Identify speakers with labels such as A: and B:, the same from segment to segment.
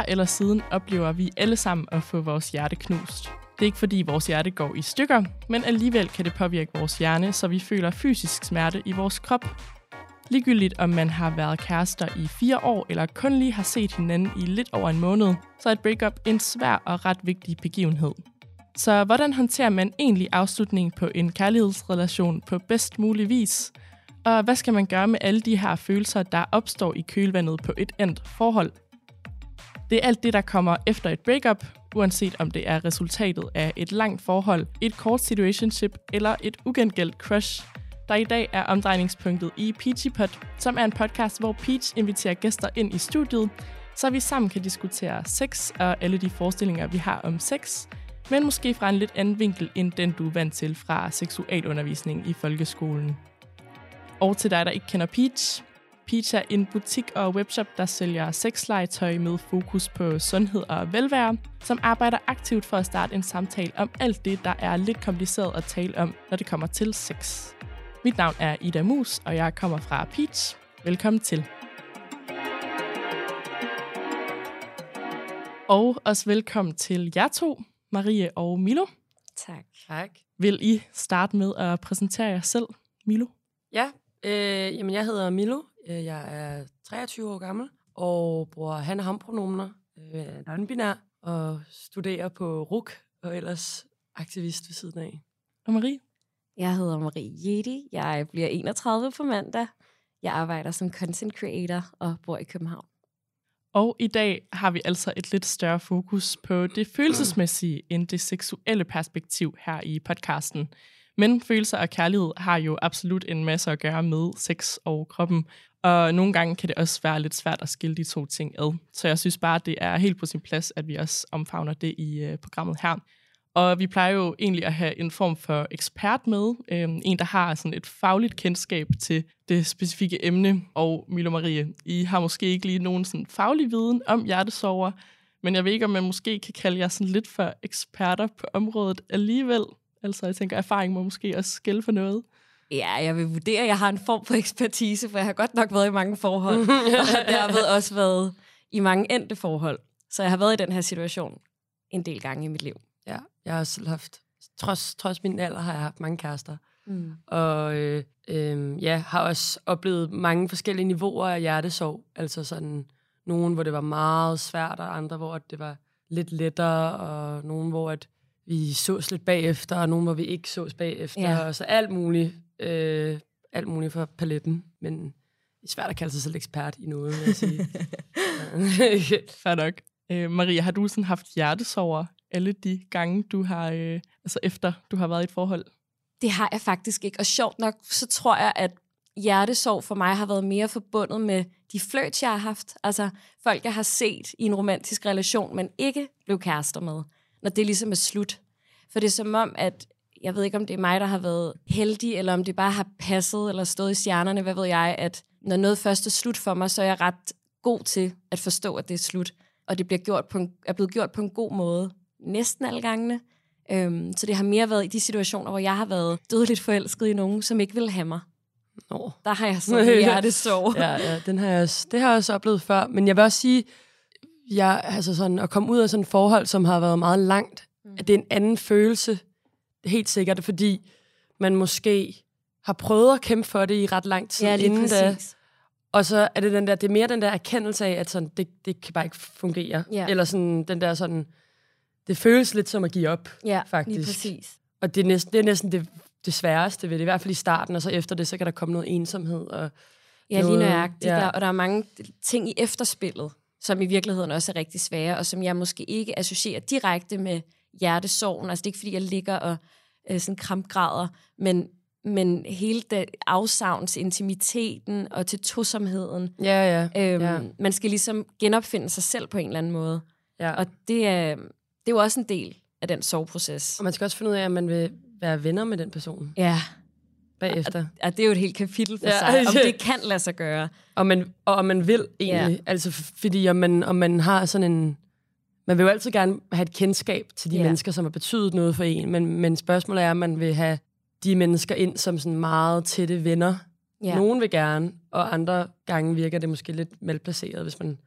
A: Før eller siden oplever vi alle sammen at få vores hjerte knust. Det er ikke fordi vores hjerte går i stykker, men alligevel kan det påvirke vores hjerne, så vi føler fysisk smerte i vores krop. Ligegyldigt om man har været kærester i fire år, eller kun lige har set hinanden i lidt over en måned, så er et breakup en svær og ret vigtig begivenhed. Så hvordan håndterer man egentlig afslutningen på en kærlighedsrelation på bedst mulig vis? Og hvad skal man gøre med alle de her følelser, der opstår i kølvandet på et endt forhold? Det er alt det, der kommer efter et breakup, uanset om det er resultatet af et langt forhold, et kort situationship eller et ugengældt crush, der i dag er omdrejningspunktet i Peachy Pod, som er en podcast, hvor Peach inviterer gæster ind i studiet, så vi sammen kan diskutere sex og alle de forestillinger, vi har om sex, men måske fra en lidt anden vinkel end den, du er vant til fra seksualundervisning i folkeskolen. Og til dig, der ikke kender Peach, Peach er en butik og webshop, der sælger sexlegetøj med fokus på sundhed og velvære, som arbejder aktivt for at starte en samtale om alt det, der er lidt kompliceret at tale om, når det kommer til sex. Mit navn er Ida Mus, og jeg kommer fra Peach. Velkommen til. Og også velkommen til jer to, Marie og Milo.
B: Tak.
C: Tak.
A: Vil I starte med at præsentere jer selv, Milo?
C: Ja, øh, jamen jeg hedder Milo. Øh, Jeg er 23 år gammel og bruger han og ham pronomener. Øh, er non-binær og studerer på RUK og ellers aktivist ved siden af.
A: Og Marie?
B: Jeg hedder Marie Jedi. Jeg bliver 31 på mandag. Jeg arbejder som content creator og bor i København.
A: Og i dag har vi altså et lidt større fokus på det følelsesmæssige end det seksuelle perspektiv her i podcasten. Men følelser og kærlighed har jo absolut en masse at gøre med sex og kroppen, og nogle gange kan det også være lidt svært at skille de to ting ad. Så jeg synes bare, det er helt på sin plads, at vi også omfavner det i øh, programmet her. Og vi plejer jo egentlig at have en form for ekspert med, øhm, en der har sådan et fagligt kendskab til det specifikke emne. Og Milo Marie, I har måske ikke lige nogen sådan faglig viden om hjertesover, men jeg ved ikke, om man måske kan kalde jer sådan lidt for eksperter på området alligevel. Altså jeg tænker, erfaring må måske også skælde for noget.
B: Ja, jeg vil vurdere, at jeg har en form for ekspertise, for jeg har godt nok været i mange forhold. og derved også været i mange endte forhold. Så jeg har været i den her situation en del gange i mit liv.
C: Jeg har selv haft, trods, trods min alder, har jeg haft mange kærester.
B: Mm.
C: Og øh, øh, ja, har også oplevet mange forskellige niveauer af hjertesorg. Altså sådan nogen, hvor det var meget svært, og andre, hvor det var lidt lettere, og nogen, hvor at vi sås lidt bagefter, og nogen, hvor vi ikke sås bagefter,
B: Ja.
C: og så alt muligt, øh, alt muligt for paletten. Men det er svært at kalde sig selv ekspert i noget, vil jeg sige.
A: Fair nok. Øh, Maria, har du sådan haft hjertesover alle de gange, du har, øh, altså efter du har været i et forhold?
B: Det har jeg faktisk ikke. Og sjovt nok, så tror jeg, at hjertesorg for mig har været mere forbundet med de flirts, jeg har haft. Altså folk, jeg har set i en romantisk relation, men ikke blev kærester med, når det ligesom er slut. For det er som om, at jeg ved ikke, om det er mig, der har været heldig, eller om det bare har passet, eller stået i stjernerne, hvad ved jeg, at når noget først er slut for mig, så er jeg ret god til at forstå, at det er slut. Og det bliver gjort på en, er blevet gjort på en god måde, næsten alle gangene. Øhm, så det har mere været i de situationer, hvor jeg har været dødeligt forelsket i nogen, som ikke vil have mig.
C: Nå.
B: Der har jeg sådan en hjertesorg.
C: ja, ja, den har jeg også, det har jeg også oplevet før. Men jeg vil også sige, jeg, altså sådan, at komme ud af sådan et forhold, som har været meget langt, mm. at det er en anden følelse, helt sikkert, fordi man måske har prøvet at kæmpe for det i ret lang tid
B: Ja, lige
C: inden da.
B: præcis.
C: Og så er det den der, det er mere den der erkendelse af, at sådan, det, det kan bare ikke fungere.
B: Ja.
C: Eller sådan den der sådan, det føles lidt som at give op,
B: Ja,
C: faktisk.
B: lige præcis.
C: Og det er næsten det, er næsten det, det sværeste ved det, i hvert fald i starten, og så efter det, så kan der komme noget ensomhed. Og
B: Ja, lige
C: noget-
B: nøjagtigt.
C: ja.
B: Der, og der er mange ting i efterspillet, som i virkeligheden også er rigtig svære, og som jeg måske ikke associerer direkte med hjertesorgen. Altså det er ikke, fordi jeg ligger og øh, sådan krampgræder, men, men hele det afsavns, intimiteten og til tosomheden.
C: Ja, ja.
B: Øhm,
C: ja.
B: Man skal ligesom genopfinde sig selv på en eller anden måde.
C: ja.
B: Og det er, det er jo også en del af den soveproces.
C: Og man skal også finde ud af, at man vil være venner med den person
B: Ja,
C: bagefter.
B: og det er jo et helt kapitel for
C: Ja.
B: sig, om det kan lade sig gøre.
C: Og man, og om man vil egentlig.
B: Ja.
C: Altså, fordi om man, om man har sådan en... man vil jo altid gerne have et kendskab til de
B: Ja.
C: mennesker, som har betydet noget for en, men, men spørgsmålet er, om man vil have de mennesker ind som sådan meget tætte venner.
B: Ja.
C: Ja. Nogen vil gerne, og andre gange virker det måske lidt malplaceret, hvis man,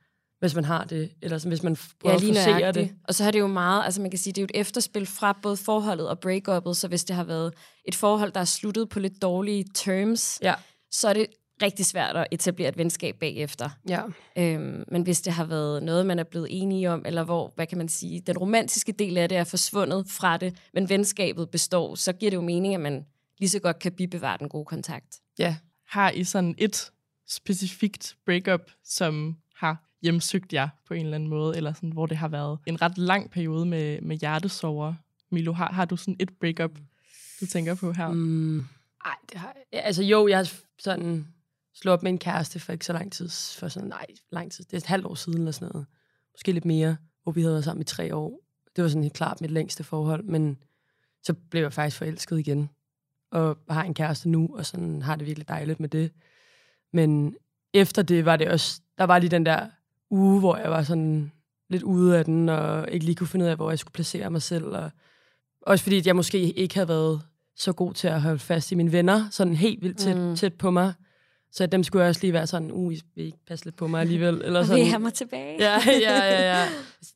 C: hvis man har det, eller sådan, hvis man prøver
B: Ja,
C: at forsere det.
B: Og så har det jo meget, altså man kan sige, det er jo et efterspil fra både forholdet og break-uppet, så hvis det har været et forhold, der er sluttet på lidt dårlige terms,
C: Ja.
B: så er det rigtig svært at etablere et venskab bagefter.
C: Ja.
B: Øhm, men hvis det har været noget, man er blevet enige om, eller hvor, hvad kan man sige, den romantiske del af det er forsvundet fra det, men venskabet består, så giver det jo mening, at man lige så godt kan bibevare den gode kontakt.
C: ja.
A: Har I sådan et specifikt breakup, som har hjemsøgt jer på en eller anden måde, eller sådan, hvor det har været en ret lang periode med, med hjertesover? Milo, har, har du sådan et breakup, du tænker på her?
C: Mm, ej, det har jeg. Altså jo, jeg har sådan slået op med en kæreste for ikke så lang tid, for sådan, nej, lang tid, det er et halvt år siden eller sådan noget. Måske lidt mere, hvor vi havde været sammen i tre år. Det var sådan helt klart mit længste forhold, men så blev jeg faktisk forelsket igen. Og har en kæreste nu, og sådan har det virkelig dejligt med det. Men efter det var det også, der var lige den der uge, hvor jeg var sådan lidt ude af den, og ikke lige kunne finde ud af, hvor jeg skulle placere mig selv. Og også fordi at jeg måske ikke havde været så god til at holde fast i mine venner, sådan helt vildt tæt,
B: Mm.
C: tæt på mig. Så dem skulle jeg også lige være sådan, uh, I vil ikke passe lidt på mig alligevel. Eller sådan.
B: vil I have mig tilbage?
C: Ja, ja, ja, ja.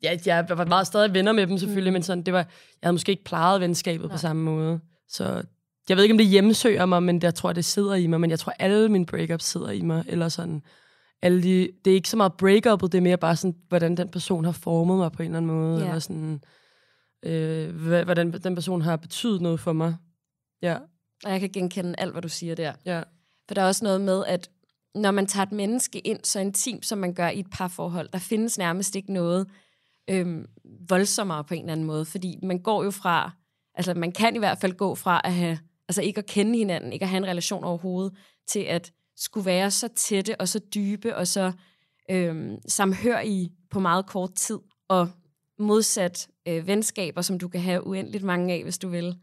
C: ja jeg var meget stadig venner med dem selvfølgelig, mm. men sådan, det var, jeg havde måske ikke plejet venskabet Nej. På samme måde. Så jeg ved ikke, om det hjemsøger mig, men jeg tror, det sidder i mig. Men jeg tror, alle mine breakups sidder i mig. Eller sådan, alle de, det er ikke så meget breakupet, det er mere bare sådan, hvordan den person har formet mig på en eller anden måde.
B: Ja.
C: Eller sådan, øh, hvordan den person har betydet noget for mig. Ja,
B: Og jeg kan genkende alt, hvad du siger der.
C: ja.
B: For der er også noget med, at når man tager et menneske ind så intimt, som man gør i et parforhold, der findes nærmest ikke noget øhm, voldsommere på en eller anden måde. Fordi man går jo fra, altså man kan i hvert fald gå fra at have, altså ikke at kende hinanden, ikke at have en relation overhovedet, til at skulle være så tætte og så dybe og så øhm, samhørige på meget kort tid. Og modsat øh, venskaber, som du kan have uendeligt mange af, hvis du vil,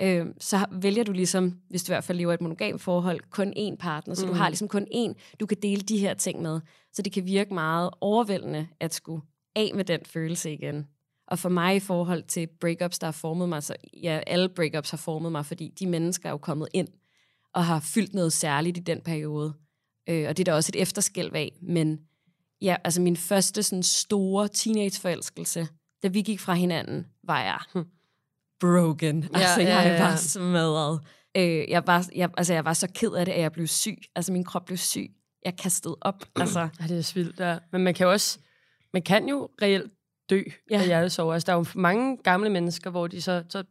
B: øh, så vælger du ligesom, hvis du i hvert fald lever et monogam forhold, kun én partner. Så mm. du har ligesom kun én, du kan dele de her ting med. Så det kan virke meget overvældende at skulle af med den følelse igen. Og for mig i forhold til breakups, der har formet mig, så ja, alle breakups har formet mig, fordi de mennesker er jo kommet ind og har fyldt noget særligt i den periode. Øh, og det er der også et efterskælv af. Men ja, altså min første sådan store teenageforelskelse, da vi gik fra hinanden, var jeg broken. Ja, altså,
C: ja,
B: jeg
C: ja, ja.
B: var smadret. Øh, jeg, var, jeg, altså, jeg var så ked af det, at jeg blev syg. Altså, min krop blev syg. Jeg kastede op. Altså,
C: Ja, det er svildt, der. Men man kan jo også, man kan jo reelt dø
B: Ja.
C: ja. af hjertesorg. Altså, der er jo mange gamle mennesker, hvor de så, så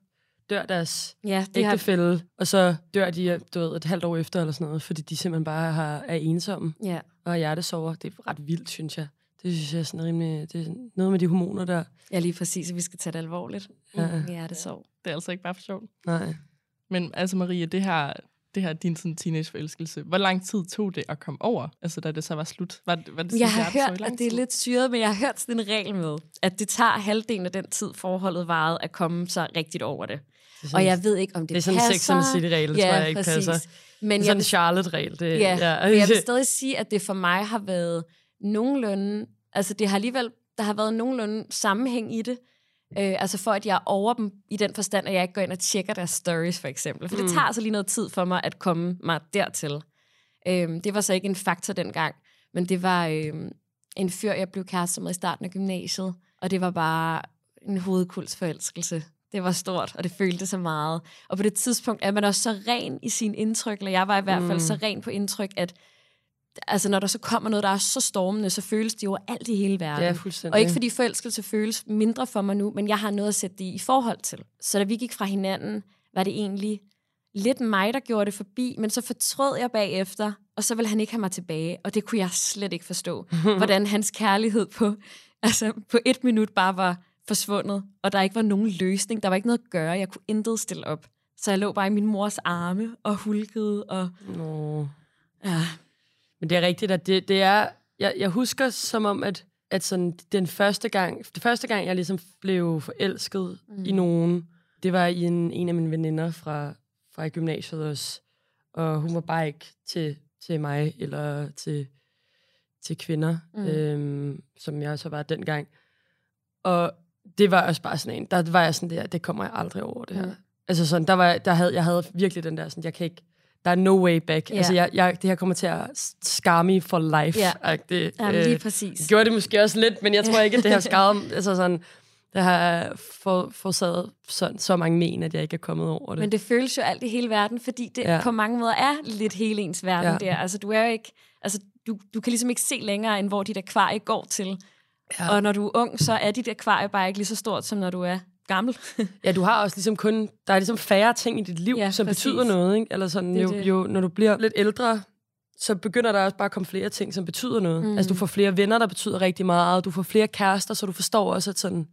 C: dør deres
B: ja, det har,
C: ægtefælde, og så dør de du ved, et halvt år efter eller sådan noget, fordi de simpelthen bare har, er ensomme
B: ja.
C: og har hjertesorger. Det er ret vildt, synes jeg. Det synes jeg er sådan rimelig, det er noget med de hormoner der.
B: ja, lige præcis, at vi skal tage det alvorligt.
C: Ja.
B: Mm, hjertesorg.
A: Det er altså ikke bare for sjovt.
C: Nej.
A: Men altså Maria, det her, det her din sådan teenageforelskelse, hvor lang tid tog det at komme over? Altså da det så var slut? Var, det- var det sådan,
B: Jeg har hørt, at det er lidt syret, men jeg har hørt sådan en regel med, at det tager halvdelen af den tid, forholdet varede, at komme sig rigtigt over det.
C: Sådan,
B: Og jeg ved ikke, om det,
C: det er sådan
B: passer.
C: Sex and City-regel,
B: ja,
C: tror jeg ikke
B: præcis.
C: passer.
B: Men
C: Det er sådan en Charlotte-regel. Det,
B: Ja,
C: ja.
B: men jeg vil stadig sige, at det for mig har været nogenlunde, altså det har alligevel, der har været nogenlunde sammenhæng i det, øh, altså for at jeg er over dem i den forstand, at jeg ikke går ind og tjekker deres stories for eksempel, for mm. det tager altså lige noget tid for mig at komme mig dertil. Øh, det var så ikke en faktor dengang, men det var øh, en fyr, jeg blev kæreste med i starten af gymnasiet, og det var bare en hovedkulsforelskelse. Det var stort, og det følte så meget. Og på det tidspunkt er man også så ren i sin indtryk, eller jeg var i hvert fald
C: Mm.
B: så ren på indtryk, at altså, når der så kommer noget, der er så stormende, så føles det jo alt i hele verden.
C: Ja, fuldstændig.
B: Og ikke fordi forelskelse føles mindre for mig nu, men jeg har noget at sætte det i forhold til. Så da vi gik fra hinanden, var det egentlig lidt mig, der gjorde det forbi, men så fortrød jeg bagefter, og så ville han ikke have mig tilbage, og det kunne jeg slet ikke forstå. hvordan hans kærlighed på, altså på et minut bare var forsvundet, og der ikke var nogen løsning. Der var ikke noget at gøre. Jeg kunne intet stille op. Så jeg lå bare i min mors arme og hulkede, og
C: Nå.
B: ja,
C: Men det er rigtigt, at det, det er... Jeg, jeg husker som om, at, at sådan, den første gang, det første gang, jeg ligesom blev forelsket mm. i nogen, det var i en, en af mine veninder fra, fra gymnasiet også. Og hun var bare ikke til, til mig, eller til, til kvinder,
B: Mm.
C: øhm, som jeg så var dengang. Og det var også bare sådan en, der var jeg sådan der, det kommer jeg aldrig over det her.
B: Mm.
C: Altså sådan, der var, der havde, jeg havde virkelig den der sådan, jeg kan ikke, der er no way back.
B: Ja.
C: Altså jeg, jeg, det her kommer til at skare mig for life.
B: Ja.
C: Det,
B: Jamen, lige præcis.
C: det gjorde det måske også lidt, men jeg tror ikke, at det har skadet, altså sådan, det har for, forsaget så, så mange men, at jeg ikke er kommet over det.
B: Men det føles jo alt i hele verden, fordi det
C: Ja.
B: på mange måder er lidt hele ens verden
C: ja.
B: der. Altså, du er jo ikke... Altså, du, du kan ligesom ikke se længere, end hvor dit akvarie går til.
C: Ja.
B: Og når du er ung, så er dit akvarie bare ikke lige så stort, som når du er gammel.
C: Ja, du har også ligesom kun, der er ligesom færre ting i dit liv, ja, som
B: præcis.
C: betyder noget, ikke? Eller sådan,
B: Det
C: jo,
B: det.
C: jo, når du bliver lidt ældre, så begynder der også bare at komme flere ting, som betyder noget. Mm. Altså, du får flere venner, der betyder rigtig meget, du får flere kærester, så du forstår også, at sådan,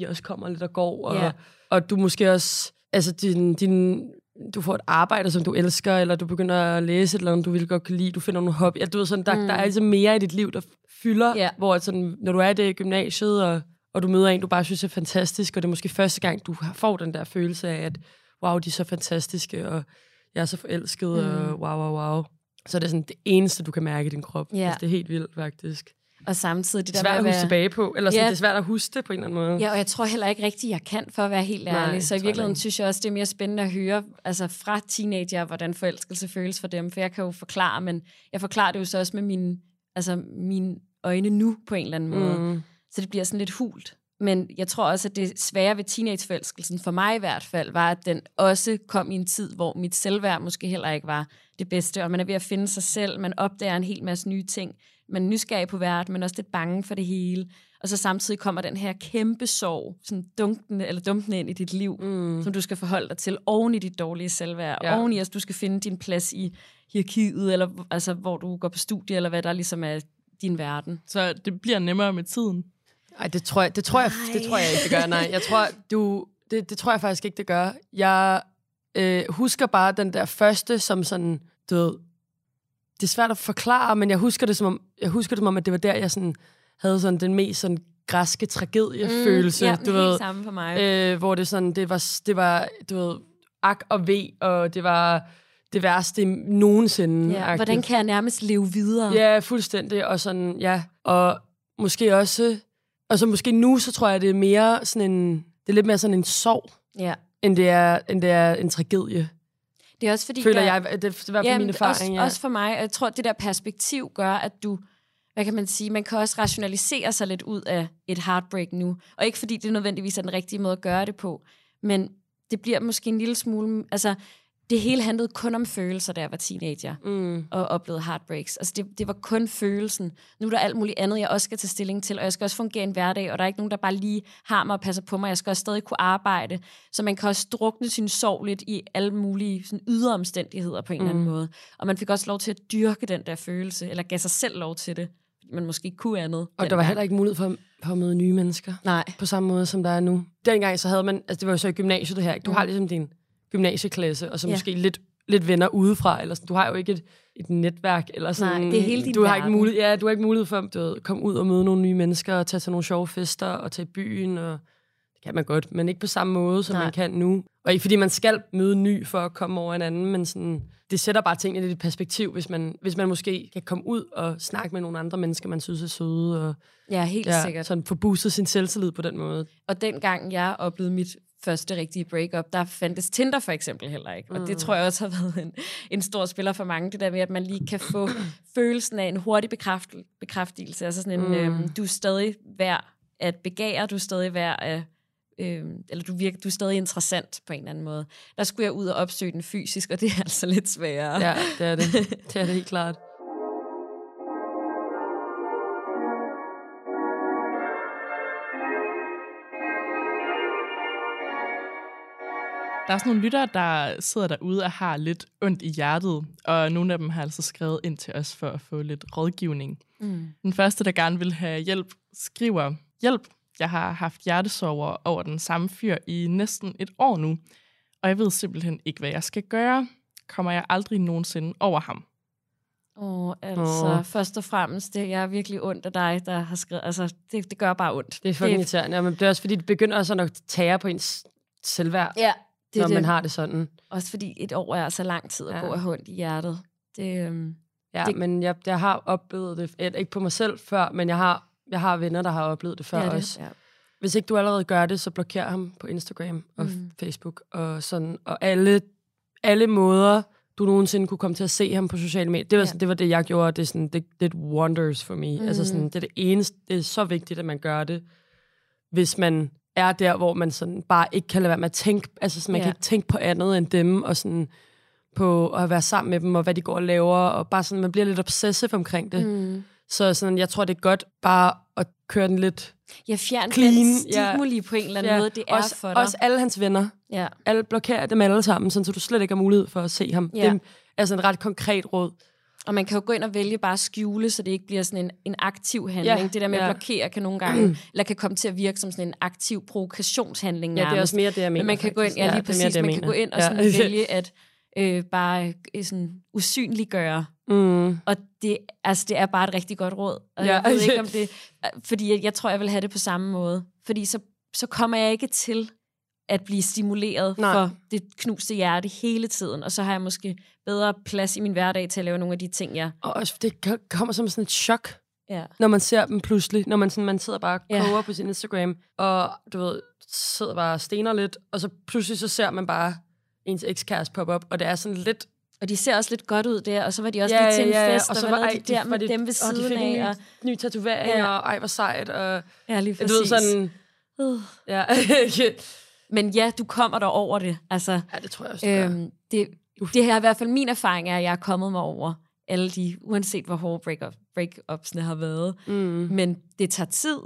C: de også kommer lidt og går, og,
B: Ja.
C: og du måske også, altså, din, din, du får et arbejde, som du elsker, eller du begynder at læse et eller andet, du vil godt kan lide, du finder nogle hobby. Ja, du ved, sådan, der, mm. der er ligesom mere i dit liv, der fylder,
B: Ja.
C: hvor sådan, når du er i det i gymnasiet, og, og du møder en, du bare synes er fantastisk, og det er måske første gang, du får den der følelse af, at wow, de er så fantastiske, og jeg er så forelsket, mm. og wow, wow, wow. Så er det sådan det eneste, du kan mærke i din krop.
B: Ja.
C: Altså, det er helt vildt, faktisk.
B: Og samtidig
C: Det
B: det
C: er svært at huske
B: være...
C: tilbage på, eller sådan,
B: Ja.
C: det er svært at huske det på en eller anden måde.
B: Ja, og jeg tror heller ikke rigtigt, jeg kan, for at være helt
C: Nej,
B: ærlig. så i virkeligheden synes jeg også, det er mere spændende at høre altså fra teenager, hvordan forelskelse føles for dem. For jeg kan jo forklare, men jeg forklarer det jo så også med mine, altså mine øjne nu på en eller anden måde.
C: Mm.
B: Så det bliver sådan lidt hult. Men jeg tror også, at det svære ved teenageforelskelsen, for mig i hvert fald, var, at den også kom i en tid, hvor mit selvværd måske heller ikke var det bedste, og man er ved at finde sig selv, man opdager en hel masse nye ting, man er nysgerrig på verden, men også lidt bange for det hele. Og så samtidig kommer den her kæmpe sorg, sådan dunkende, eller dumpende ind i dit liv,
C: Mm.
B: som du skal forholde dig til, oven i dit dårlige selvværd,
C: Ja.
B: oven i, at du skal finde din plads i hierarkiet, eller altså, hvor du går på studie, eller hvad der ligesom er din verden.
A: Så det bliver nemmere med tiden.
C: Ej, det tror jeg, det tror jeg, det tror jeg ikke, det gør. Nej, jeg tror, du, det, det tror jeg faktisk ikke, det gør. Jeg øh, husker bare den der første, som sådan, du ved, det er svært at forklare, men jeg husker det som om, jeg husker det som om, at det var der, jeg sådan, havde sådan den mest sådan græske tragediefølelse,
B: Mm, ja,
C: du
B: helt
C: ved.
B: samme for mig.
C: Øh, hvor det sådan, det var, det var, du ved, ak og ve, og det var det værste nogensinde.
B: ja, hvordan kan jeg nærmest leve videre?
C: Ja, fuldstændig. Og sådan, ja. Og måske også... Og så måske nu, så tror jeg, det er mere sådan en... Det er lidt mere sådan en sorg,
B: ja.
C: end det er, end det er en tragedie.
B: Det er også fordi...
C: Føler
B: der,
C: jeg, det er i hvert fald min erfaring.
B: også,
C: ja.
B: også for mig, jeg tror, det der perspektiv gør, at du, hvad kan man sige, man kan også rationalisere sig lidt ud af et heartbreak nu. Og ikke fordi det nødvendigvis er den rigtige måde at gøre det på, men det bliver måske en lille smule, altså det hele handlede kun om følelser, da jeg var teenager
C: Mm.
B: og oplevede heartbreaks. Altså det, det var kun følelsen. Nu er der alt muligt andet, jeg også skal tage stilling til, og jeg skal også fungere i en hverdag, og der er ikke nogen, der bare lige har mig og passer på mig. Jeg skal også stadig kunne arbejde. Så man kan også drukne sin sorg lidt i alle mulige sådan, ydre omstændigheder på en mm. eller anden måde. Og man fik også lov til at dyrke den der følelse, eller gav sig selv lov til det, fordi man måske ikke kunne andet.
C: Og der var heller ikke mulighed for, for at møde nye mennesker.
B: Nej.
C: På samme måde, som der er nu. Dengang så havde man... Altså, det var jo så i gymnasiet, det her. ikke? Du
B: Mm.
C: har ligesom din gymnasieklasse, og så
B: Ja.
C: måske lidt, lidt venner udefra. Eller sådan. Du har jo ikke et, et netværk. Eller sådan,
B: Nej, det er hele din
C: du har ikke mulighed, Ja, du har ikke mulighed for du ved, at komme ud og møde nogle nye mennesker, og tage til nogle sjove fester, og tage i byen. Og det kan man godt, men ikke på samme måde, som
B: Nej.
C: man kan nu. Og ikke fordi man skal møde ny for at komme over en anden, men sådan, det sætter bare tingene lidt i perspektiv, hvis man, hvis man måske kan komme ud og snakke med nogle andre mennesker, man synes er søde, og
B: Ja, helt
C: ja,
B: sikkert.
C: sådan få boostet sin selvtillid på den måde.
B: Og dengang jeg oplevede mit første rigtige breakup, der fandtes Tinder for eksempel heller ikke. Og det tror jeg også har været en, en stor spiller for mange, det der med, at man lige kan få følelsen af en hurtig bekræft, bekræftelse. Altså sådan en,
C: Mm.
B: mm. øhm, du er stadig værd at begære, du er stadig værd at Øhm, eller du, virker, du er stadig interessant på en eller anden måde. Der skulle jeg ud og opsøge den fysisk, og det er altså lidt sværere.
C: Ja, det er det. Det er det helt klart.
A: Der er sådan nogle lyttere, der sidder derude og har lidt ondt i hjertet, og nogle af dem har altså skrevet ind til os for at få lidt rådgivning.
B: Mm.
A: Den første, der gerne vil have hjælp, skriver, Hjælp, jeg har haft hjertesover over den samme fyr i næsten et år nu, og jeg ved simpelthen ikke, hvad jeg skal gøre. Kommer jeg aldrig nogensinde over ham?
B: Åh, oh, altså, oh. først og fremmest, det jeg er virkelig ondt af dig, der har skrevet, altså, det, det gør bare ondt.
C: Det er fucking irriterende, ja, men det er også fordi, det begynder også at tære på ens selvværd,
B: Ja, det
C: når
B: det.
C: man har det sådan.
B: Også fordi et år er så lang tid at
C: Ja.
B: ja. gå og have ondt i hjertet. Det, øhm,
C: Ja,
B: Det-
C: det... men jeg, jeg har oplevet det, ikke på mig selv før, men jeg har, jeg har venner, der har oplevet det før
B: det er
C: også.
B: det. Ja.
C: hvis ikke du allerede gør det, så blokér ham på Instagram og mm. Facebook og sådan, og alle, alle måder, du nogensinde kunne komme til at se ham på sociale medier. Det var,
B: Ja.
C: sådan, det, var det, jeg gjorde. Det, er sådan, det, det wonders for me. Mm. Altså sådan, det er det eneste, det er så vigtigt, at man gør det, hvis man er der, hvor man sådan bare ikke kan lade være med at tænke, altså sådan, man
B: Ja.
C: kan ikke tænke på andet end dem, og sådan på at være sammen med dem, og hvad de går og laver, og bare sådan, man bliver lidt obsessive omkring det.
B: Mm.
C: Så sådan, jeg tror, det er godt bare at køre den lidt
B: Ja, fjern
C: Clean,
B: den
C: ja.
B: stimuli på en eller anden måde, det er
C: også,
B: for dig.
C: Også alle hans venner.
B: ja.
C: Alle blokerer dem alle sammen, sådan, så du slet ikke har mulighed for at se ham.
B: Ja.
C: Det er sådan et ret konkret råd.
B: Og man kan jo gå ind og vælge bare at skjule, så det ikke bliver sådan en, en aktiv handling.
C: Ja,
B: det der med
C: ja.
B: at blokere kan nogle gange, eller kan komme til at virke som sådan en aktiv provokationshandling
C: Ja, det er
B: nærmest.
C: også mere det, jeg mener.
B: Men man kan gå ind,
C: faktisk.
B: ja lige
C: mere
B: præcis,
C: det, jeg
B: man kan gå ind og
C: Ja.
B: sådan vælge at øh, bare øh, sådan usynliggøre.
C: mm.
B: Og det, altså, det er bare et rigtig godt råd. Og
C: Ja.
B: jeg ved ikke om det, fordi jeg, jeg tror, jeg vil have det på samme måde. Fordi så, så kommer jeg ikke til at blive stimuleret
C: Nej.
B: for det knuste hjerte hele tiden. Og så har jeg måske bedre plads i min hverdag til at lave nogle af de ting, jeg...
C: Og også, det ko- kommer som sådan et chok,
B: Ja.
C: når man ser dem pludselig. Når man, sådan, man sidder bare og
B: Ja.
C: koger på sin Instagram, og du ved, sidder bare og stener lidt, og så pludselig så ser man bare ens ekskæreste poppe op, og det er sådan lidt...
B: Og de ser også lidt godt ud der, og så var de også lige til en fest, og, så var
C: ej,
B: de der med
C: de-
B: dem ved
C: og de
B: siden
C: fik
B: af. Og,
C: ny, ny tatovering,
B: Ja.
C: og ej, hvor sejt, og
B: ja, lige
C: du
B: præcis.
C: ved sådan...
B: Uh.
C: Ja,
B: Men ja, du kommer der over det. Altså,
C: ja det tror jeg også,
B: øhm, det, det her er i hvert fald min erfaring, er, at jeg er kommet mig over alle de, uanset hvor hårde break-up, break-upsene har været.
C: Mm.
B: Men det tager tid,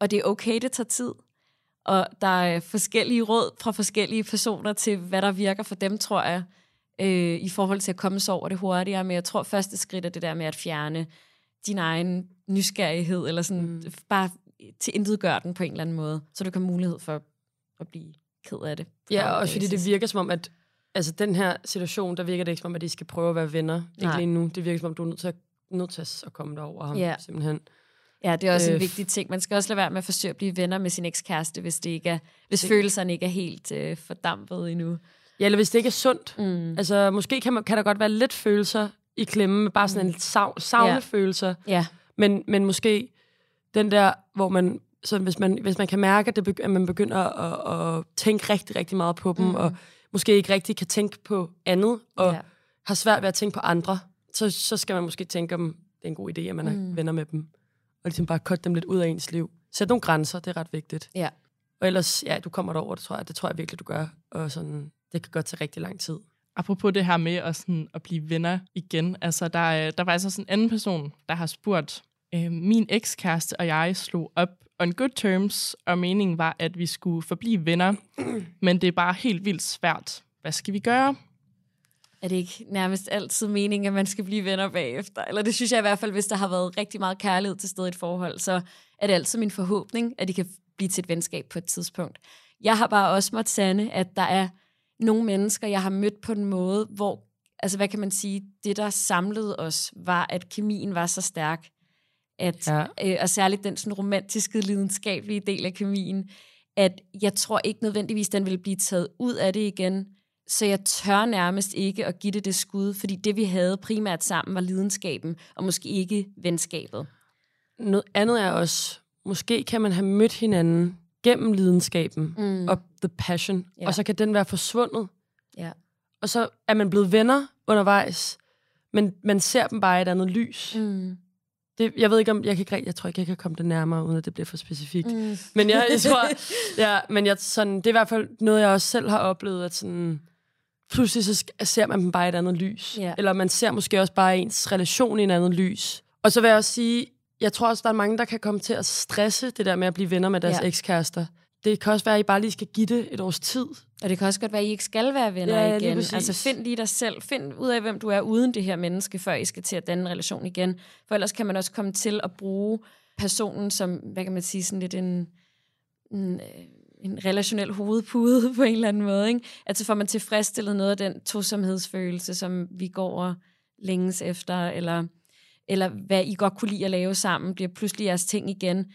B: og det er okay, det tager tid. Og der er forskellige råd fra forskellige personer til, hvad der virker for dem, tror jeg, øh, i forhold til at komme sig over det hurtigere. Men jeg tror, første skridt er det der med at fjerne din egen nysgerrighed, eller sådan mm. bare til intet gør den på en eller anden måde, så du kan have mulighed for at blive ked af det.
C: Ja, også fordi det virker som om, at altså, den her situation, der virker det ikke som om, at de skal prøve at være venner. Ikke lige nu. Det virker som om, du er nødt til at, nødt til at komme derover ham,
B: Ja.
C: simpelthen.
B: Ja, det er også øh, en vigtig ting. Man skal også lade være med at forsøge at blive venner med sin ekskæreste, hvis, det ikke er, hvis
C: Det-
B: følelserne ikke er helt øh, fordampet endnu.
C: Ja, eller hvis det ikke er sundt.
B: Mm.
C: Altså, måske kan, man, kan der godt være lidt følelser i klemme, med bare sådan en savn, savnefølelser.
B: Ja,
C: Men, men måske den der, hvor man, så hvis man, hvis man kan mærke, at, det begy- at man begynder at, at tænke rigtig, rigtig meget på dem, mm. og måske ikke rigtig kan tænke på andet, og
B: Ja.
C: har svært ved at tænke på andre, så, så skal man måske tænke om, det er en god idé, at man er
B: Mm.
C: venner med dem. Og ligesom bare cutte dem lidt ud af ens liv. Sæt nogle grænser, det er ret vigtigt.
B: ja.
C: Og ellers, ja, du kommer derover, det tror jeg, det tror jeg virkelig, du gør. Og sådan, det kan godt tage rigtig lang tid.
A: Apropos det her med at, sådan, at blive venner igen. Altså, der, er- der var altså sådan en anden person, der har spurgt, øh, min ekskæreste og jeg slog op on good terms, og meningen var, at vi skulle forblive venner. Men det er bare helt vildt svært. Hvad skal vi gøre?
B: Er det ikke nærmest altid meningen, at man skal blive venner bagefter? Eller det synes jeg i hvert fald, hvis der har været rigtig meget kærlighed til stede i et forhold, så er det altid min forhåbning, at de kan blive til et venskab på et tidspunkt. Jeg har bare også måttet sande, at der er nogle mennesker, jeg har mødt på en måde, hvor, altså hvad kan man sige, det der samlede os, var, at kemien var så stærk, at,
C: Ja.
B: øh, og særligt den sådan romantiske, lidenskabelige del af kemien, at jeg tror ikke nødvendigvis, den vil blive taget ud af det igen, så jeg tør nærmest ikke at give det det skud, fordi det, vi havde primært sammen, var lidenskaben, og måske ikke venskabet.
C: Noget andet er også, måske kan man have mødt hinanden gennem lidenskaben
B: Mm.
C: og the passion,
B: Ja.
C: og så kan den være forsvundet.
B: Ja.
C: Og så er man blevet venner undervejs, men man ser dem bare i et andet lys.
B: Mm.
C: Det, jeg ved ikke om, jeg, kan ikke, jeg tror ikke, jeg kan komme det nærmere, uden at det bliver for specifikt.
B: Mm.
C: Men jeg, jeg tror, ja, men jeg, sådan, det er i hvert fald noget, jeg også selv har oplevet, at sådan, pludselig så ser man dem bare i et andet lys.
B: Ja.
C: Eller man ser måske også bare ens relation i et andet lys. Og så vil jeg også sige, jeg tror også, der er mange, der kan komme til at stresse det der med at blive venner med deres
B: ja.
C: ekskærester. Det kan også være, at I bare lige skal give det et års tid.
B: Og det kan også godt være, at I ikke skal være venner
C: Ja,
B: igen. Altså find lige dig selv. Find ud af, hvem du er uden det her menneske, før I skal til at danne en relation igen. For ellers kan man også komme til at bruge personen som, hvad kan man sige, sådan lidt en, en, øh, en relationel hovedpude på en eller anden måde. Ikke? Altså får man tilfredsstillet noget af den tosomhedsfølelse, som vi går og længes efter, eller, eller hvad I godt kunne lide at lave sammen, bliver pludselig jeres ting igen.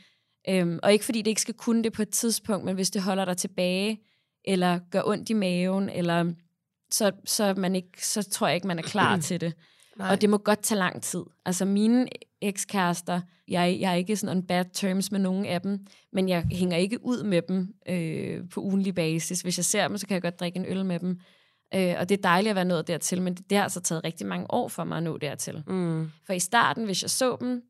B: Øhm, og ikke fordi det ikke skal kunne det på et tidspunkt, men hvis det holder dig tilbage, eller gør ondt i maven, eller så, så, man ikke, så tror jeg ikke, man er klar til det. Nej. Og det må godt tage lang tid. Altså mine ekskærester, jeg, jeg er ikke sådan on bad terms med nogen af dem, men jeg hænger ikke ud med dem øh, på ugenlig basis. Hvis jeg ser dem, så kan jeg godt drikke en øl med dem. Øh, og det er dejligt at være nået dertil, men det, det har altså taget rigtig mange år for mig at nå dertil. Mm. For i starten, hvis jeg så dem,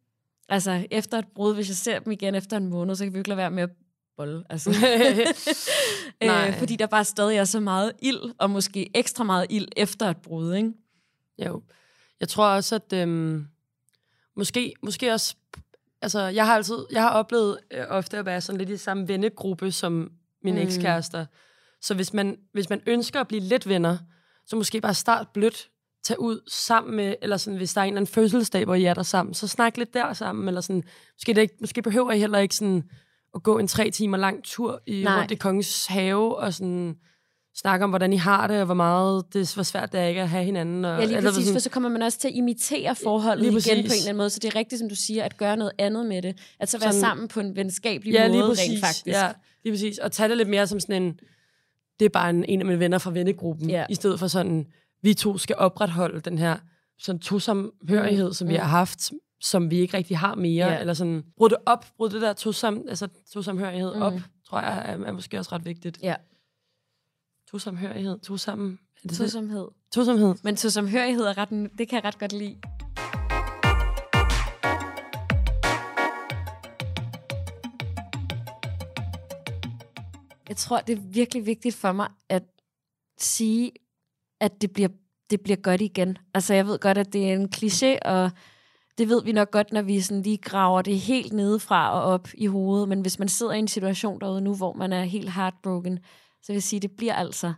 B: altså efter et brud, hvis jeg ser dem igen efter en måned, så kan vi ikke lade være med at bolle. Altså. øh, fordi der bare stadig er så meget ild, og måske ekstra meget ild efter et brud, ikke?
C: Jo. Jeg tror også, at øhm, måske, måske også... Altså, jeg har altid... Jeg har oplevet øh, ofte at være sådan lidt i samme vennegruppe som mine mm. ekskærester. Så hvis man, hvis man ønsker at blive lidt venner, så måske bare start blødt, tage ud sammen med, eller sådan, hvis der er en eller anden fødselsdag, hvor I er der sammen, så snak lidt der sammen, eller sådan, måske, det ikke, måske behøver I heller ikke sådan at gå en tre timer lang tur i, rundt i Kongens have, og sådan snakke om, hvordan I har det, og hvor meget det hvor svært det er ikke at have hinanden. Og,
B: ja, lige præcis, sådan, for så kommer man også til at imitere forholdet igen på en eller anden måde, så det er rigtigt, som du siger, at gøre noget andet med det. At så være sådan, sammen på en venskabelig ja, måde, præcis, rent faktisk.
C: Ja, lige præcis. Og tage det lidt mere som sådan en, det er bare en, en af mine venner fra vennegruppen, ja. i stedet for sådan, vi to skal opretholde den her sådan tosomhørighed, mm. som vi mm. har haft, som vi ikke rigtig har mere, ja. eller sådan, brud det op, brud det der tosam, altså, tosamhørighed mm. op, tror jeg er, er måske også ret vigtigt.
B: Ja.
C: Tosamhørighed, tosam...
B: Det Tosomhed.
C: Tosomhed.
B: Men tosomhørighed er ret, det kan jeg ret godt lide. Jeg tror, det er virkelig vigtigt for mig at sige, at det bliver, det bliver godt igen. Altså, jeg ved godt, at det er en kliché, og det ved vi nok godt, når vi sådan lige graver det helt nedefra og op i hovedet. Men hvis man sidder i en situation derude nu, hvor man er helt heartbroken, så vil jeg sige, det bliver altså,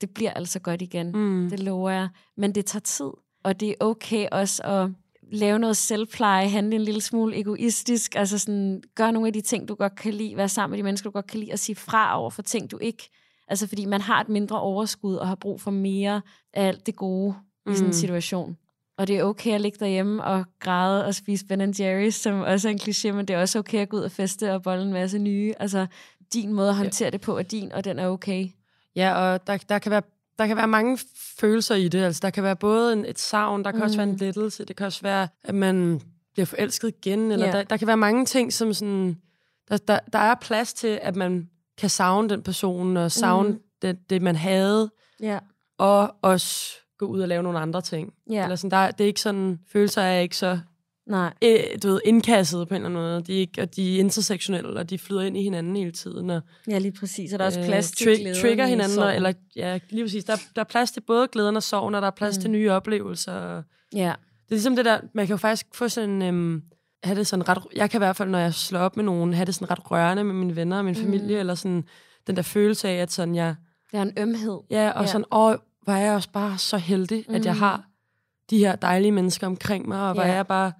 B: det bliver altså godt igen. Mm. Det lover jeg. Men det tager tid, og det er okay også at lave noget selvpleje, handle en lille smule egoistisk, altså sådan, gøre nogle af de ting, du godt kan lide, være sammen med de mennesker, du godt kan lide, og sige fra over for ting, du ikke... Altså fordi man har et mindre overskud, og har brug for mere af alt det gode mm. i sådan en mm. situation. Og det er okay at ligge derhjemme og græde og spise Ben Jerry's, som også er en kliché, men det er også okay at gå ud og feste og bolle en masse nye. Altså, din måde at håndtere ja. det på er din, og den er okay.
C: Ja, og der, der, kan være, der kan være mange følelser i det. Altså, der kan være både en, et savn, der kan mm. også være en mm. lettelse, det kan også være, at man bliver forelsket igen, eller ja. der, der kan være mange ting, som sådan... Der, der, der er plads til, at man kan savne den person, og savne mm. det, det, man havde,
B: ja.
C: og også gå ud og lave nogle andre ting.
B: Ja.
C: Eller sådan, der, det er ikke sådan, følelser er ikke så
B: Nej.
C: Øh, du ved, indkasset på en eller anden måde. De er, ikke, og de er intersektionelle, og de flyder ind i hinanden hele tiden. Og,
B: ja, lige præcis. Og der er også øh, plads til tri- glæden
C: trigger hinanden, og, eller, ja, lige præcis. Der, der er plads til både glæden og sorgen, og der er plads mm. til nye oplevelser.
B: Ja.
C: Det er ligesom det der, man kan jo faktisk få sådan, øhm, have det sådan ret, jeg kan i hvert fald, når jeg slår op med nogen, have det sådan ret rørende med mine venner og min mm. familie, eller sådan den der følelse af, at sådan jeg...
B: Det er en ømhed.
C: Ja, og ja. sådan, åh, hvor er jeg også bare så heldig, mm. at jeg mm. har de her dejlige mennesker omkring mig, og hvor ja. er jeg bare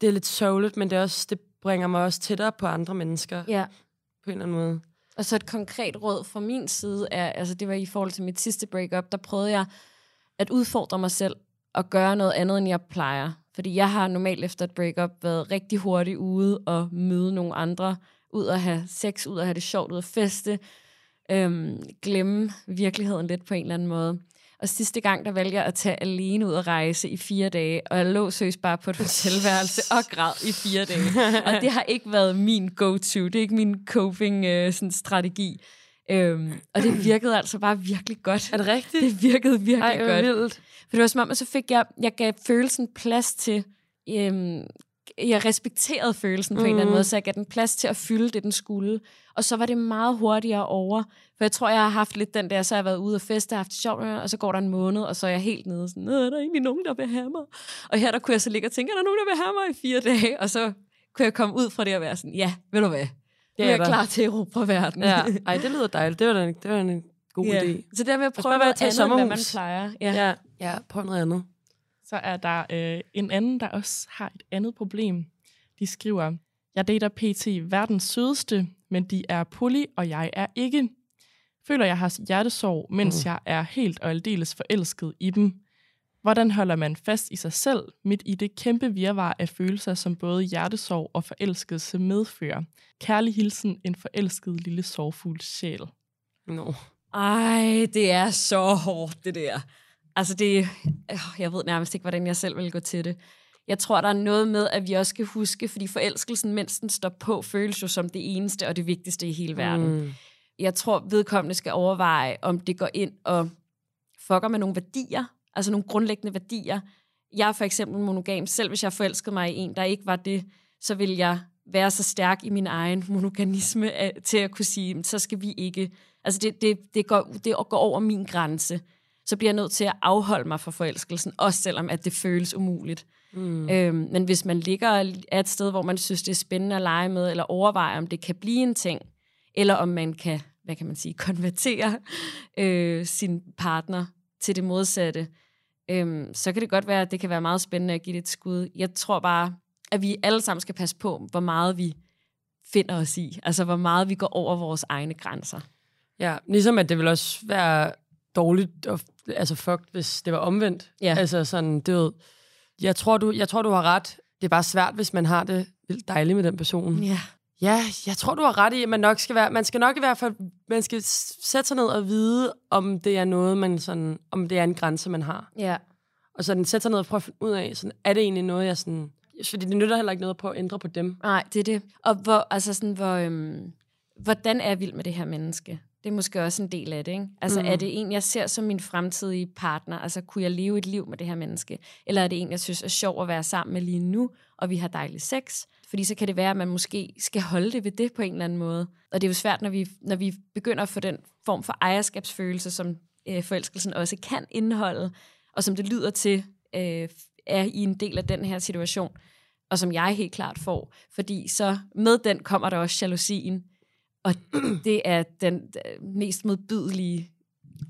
C: det er lidt sørgeligt, men det, er også, det bringer mig også tættere på andre mennesker.
B: Ja.
C: På en eller anden måde.
B: Og så et konkret råd fra min side er, altså det var i forhold til mit sidste breakup, der prøvede jeg at udfordre mig selv og gøre noget andet, end jeg plejer. Fordi jeg har normalt efter et breakup været rigtig hurtigt ude og møde nogle andre, ud at have sex, ud at have det sjovt, ud at feste, øhm, glemme virkeligheden lidt på en eller anden måde. Og sidste gang, der valgte jeg at tage alene ud og rejse i fire dage, og jeg lå søs bare på et hotelværelse og græd i fire dage. Og det har ikke været min go-to, det er ikke min coping-strategi. Øh, øhm, og det virkede altså bare virkelig godt.
C: Er det rigtigt?
B: Det virkede virkelig
C: Ej,
B: godt.
C: Vildt.
B: For det var som om, at så fik jeg, jeg gav følelsen plads til, øhm, jeg respekterede følelsen på mm. en eller anden mm. måde, så jeg gav den plads til at fylde det, den skulle. Og så var det meget hurtigere over. For jeg tror, jeg har haft lidt den der, så har jeg været ude og feste haft det sjovt, og så går der en måned, og så er jeg helt nede sådan, er der egentlig nogen, der vil have mig? Og her der kunne jeg så ligge og tænke, er der nogen, der vil have mig i fire dage? Og så kunne jeg komme ud fra det og være sådan, ja, ved du hvad? Nu er jeg klar til at erobre verden.
C: Ja. Ej, det lyder dejligt. Det var en, det var en god ja. idé.
B: Så der med at prøve at tage andet, hvad man plejer.
C: Ja. ja, ja prøv noget andet.
A: Så er der øh, en anden, der også har et andet problem. De skriver, jeg dater pt. verdens sødeste, men de er poly, og jeg er ikke. Føler, jeg har hjertesorg, mens mm. jeg er helt og aldeles forelsket i dem. Hvordan holder man fast i sig selv midt i det kæmpe virvar af følelser, som både hjertesorg og forelskelse medfører? Kærlig hilsen, en forelsket lille sorgfuld sjæl.
C: No.
B: Ej, det er så hårdt, det der. Altså det, jeg ved nærmest ikke, hvordan jeg selv vil gå til det. Jeg tror, der er noget med, at vi også skal huske, fordi forelskelsen, mens den står på, føles jo som det eneste og det vigtigste i hele verden. Mm. Jeg tror, vedkommende skal overveje, om det går ind og fucker med nogle værdier, altså nogle grundlæggende værdier. Jeg er for eksempel monogam. Selv hvis jeg forelskede mig i en, der ikke var det, så vil jeg være så stærk i min egen monoganisme til at kunne sige, så skal vi ikke... Altså det, det, det, går, det går over min grænse. Så bliver jeg nødt til at afholde mig fra forelskelsen, også selvom at det føles umuligt. Mm. Øhm, men hvis man ligger et sted, hvor man synes, det er spændende at lege med, eller overveje, om det kan blive en ting, eller om man kan, hvad kan man sige, konvertere øh, sin partner til det modsatte, øhm, så kan det godt være, at det kan være meget spændende at give det et skud. Jeg tror bare, at vi alle sammen skal passe på, hvor meget vi finder os i. Altså, hvor meget vi går over vores egne grænser.
C: Ja, ligesom at det vil også være dårligt, og, altså fucked, hvis det var omvendt.
B: Ja.
C: Altså sådan, det ved, jeg tror, du, jeg tror, du har ret. Det er bare svært, hvis man har det vildt dejligt med den person.
B: Ja.
C: Ja, jeg tror, du har ret i, at man nok skal være, man skal nok i hvert fald, man skal sætte sig ned og vide, om det er noget, man sådan, om det er en grænse, man har.
B: Ja.
C: Og sådan sætte sig ned og prøve at finde ud af, sådan, er det egentlig noget, jeg sådan, fordi det nytter heller ikke noget at prøve at ændre på dem.
B: Nej, det er det. Og hvor, altså sådan, hvor, øhm, hvordan er jeg vild med det her menneske? Det er måske også en del af det, ikke? Altså, mm. er det en, jeg ser som min fremtidige partner? Altså, kunne jeg leve et liv med det her menneske? Eller er det en, jeg synes er sjov at være sammen med lige nu, og vi har dejlig sex? Fordi så kan det være, at man måske skal holde det ved det på en eller anden måde. Og det er jo svært, når vi, når vi begynder at få den form for ejerskabsfølelse, som øh, forelskelsen også kan indeholde, og som det lyder til, øh, er i en del af den her situation, og som jeg helt klart får. Fordi så med den kommer der også jalousien, og det er den mest modbydelige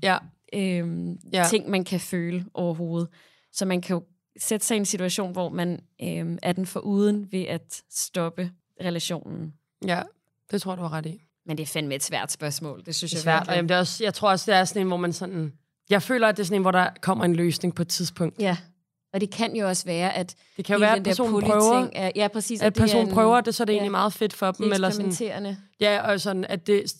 C: ja.
B: Øhm, ja. ting, man kan føle overhovedet. Så man kan jo sætte sig i en situation, hvor man øhm, er den for uden ved at stoppe relationen.
C: Ja, det tror du har ret i.
B: Men det er fandme et svært spørgsmål. Det synes
C: det er
B: jeg
C: svært. Og jamen, det er også, jeg tror også, det er sådan en, hvor man sådan... Jeg føler, at det er sådan en, hvor der kommer en løsning på et tidspunkt.
B: Ja. Og det kan jo også være, at
C: det kan jo være, at personen prøver,
B: er, ja, præcis,
C: at, at personen prøver det, så er det ja, egentlig meget fedt for dem.
B: Eller sådan,
C: ja, og sådan, at det,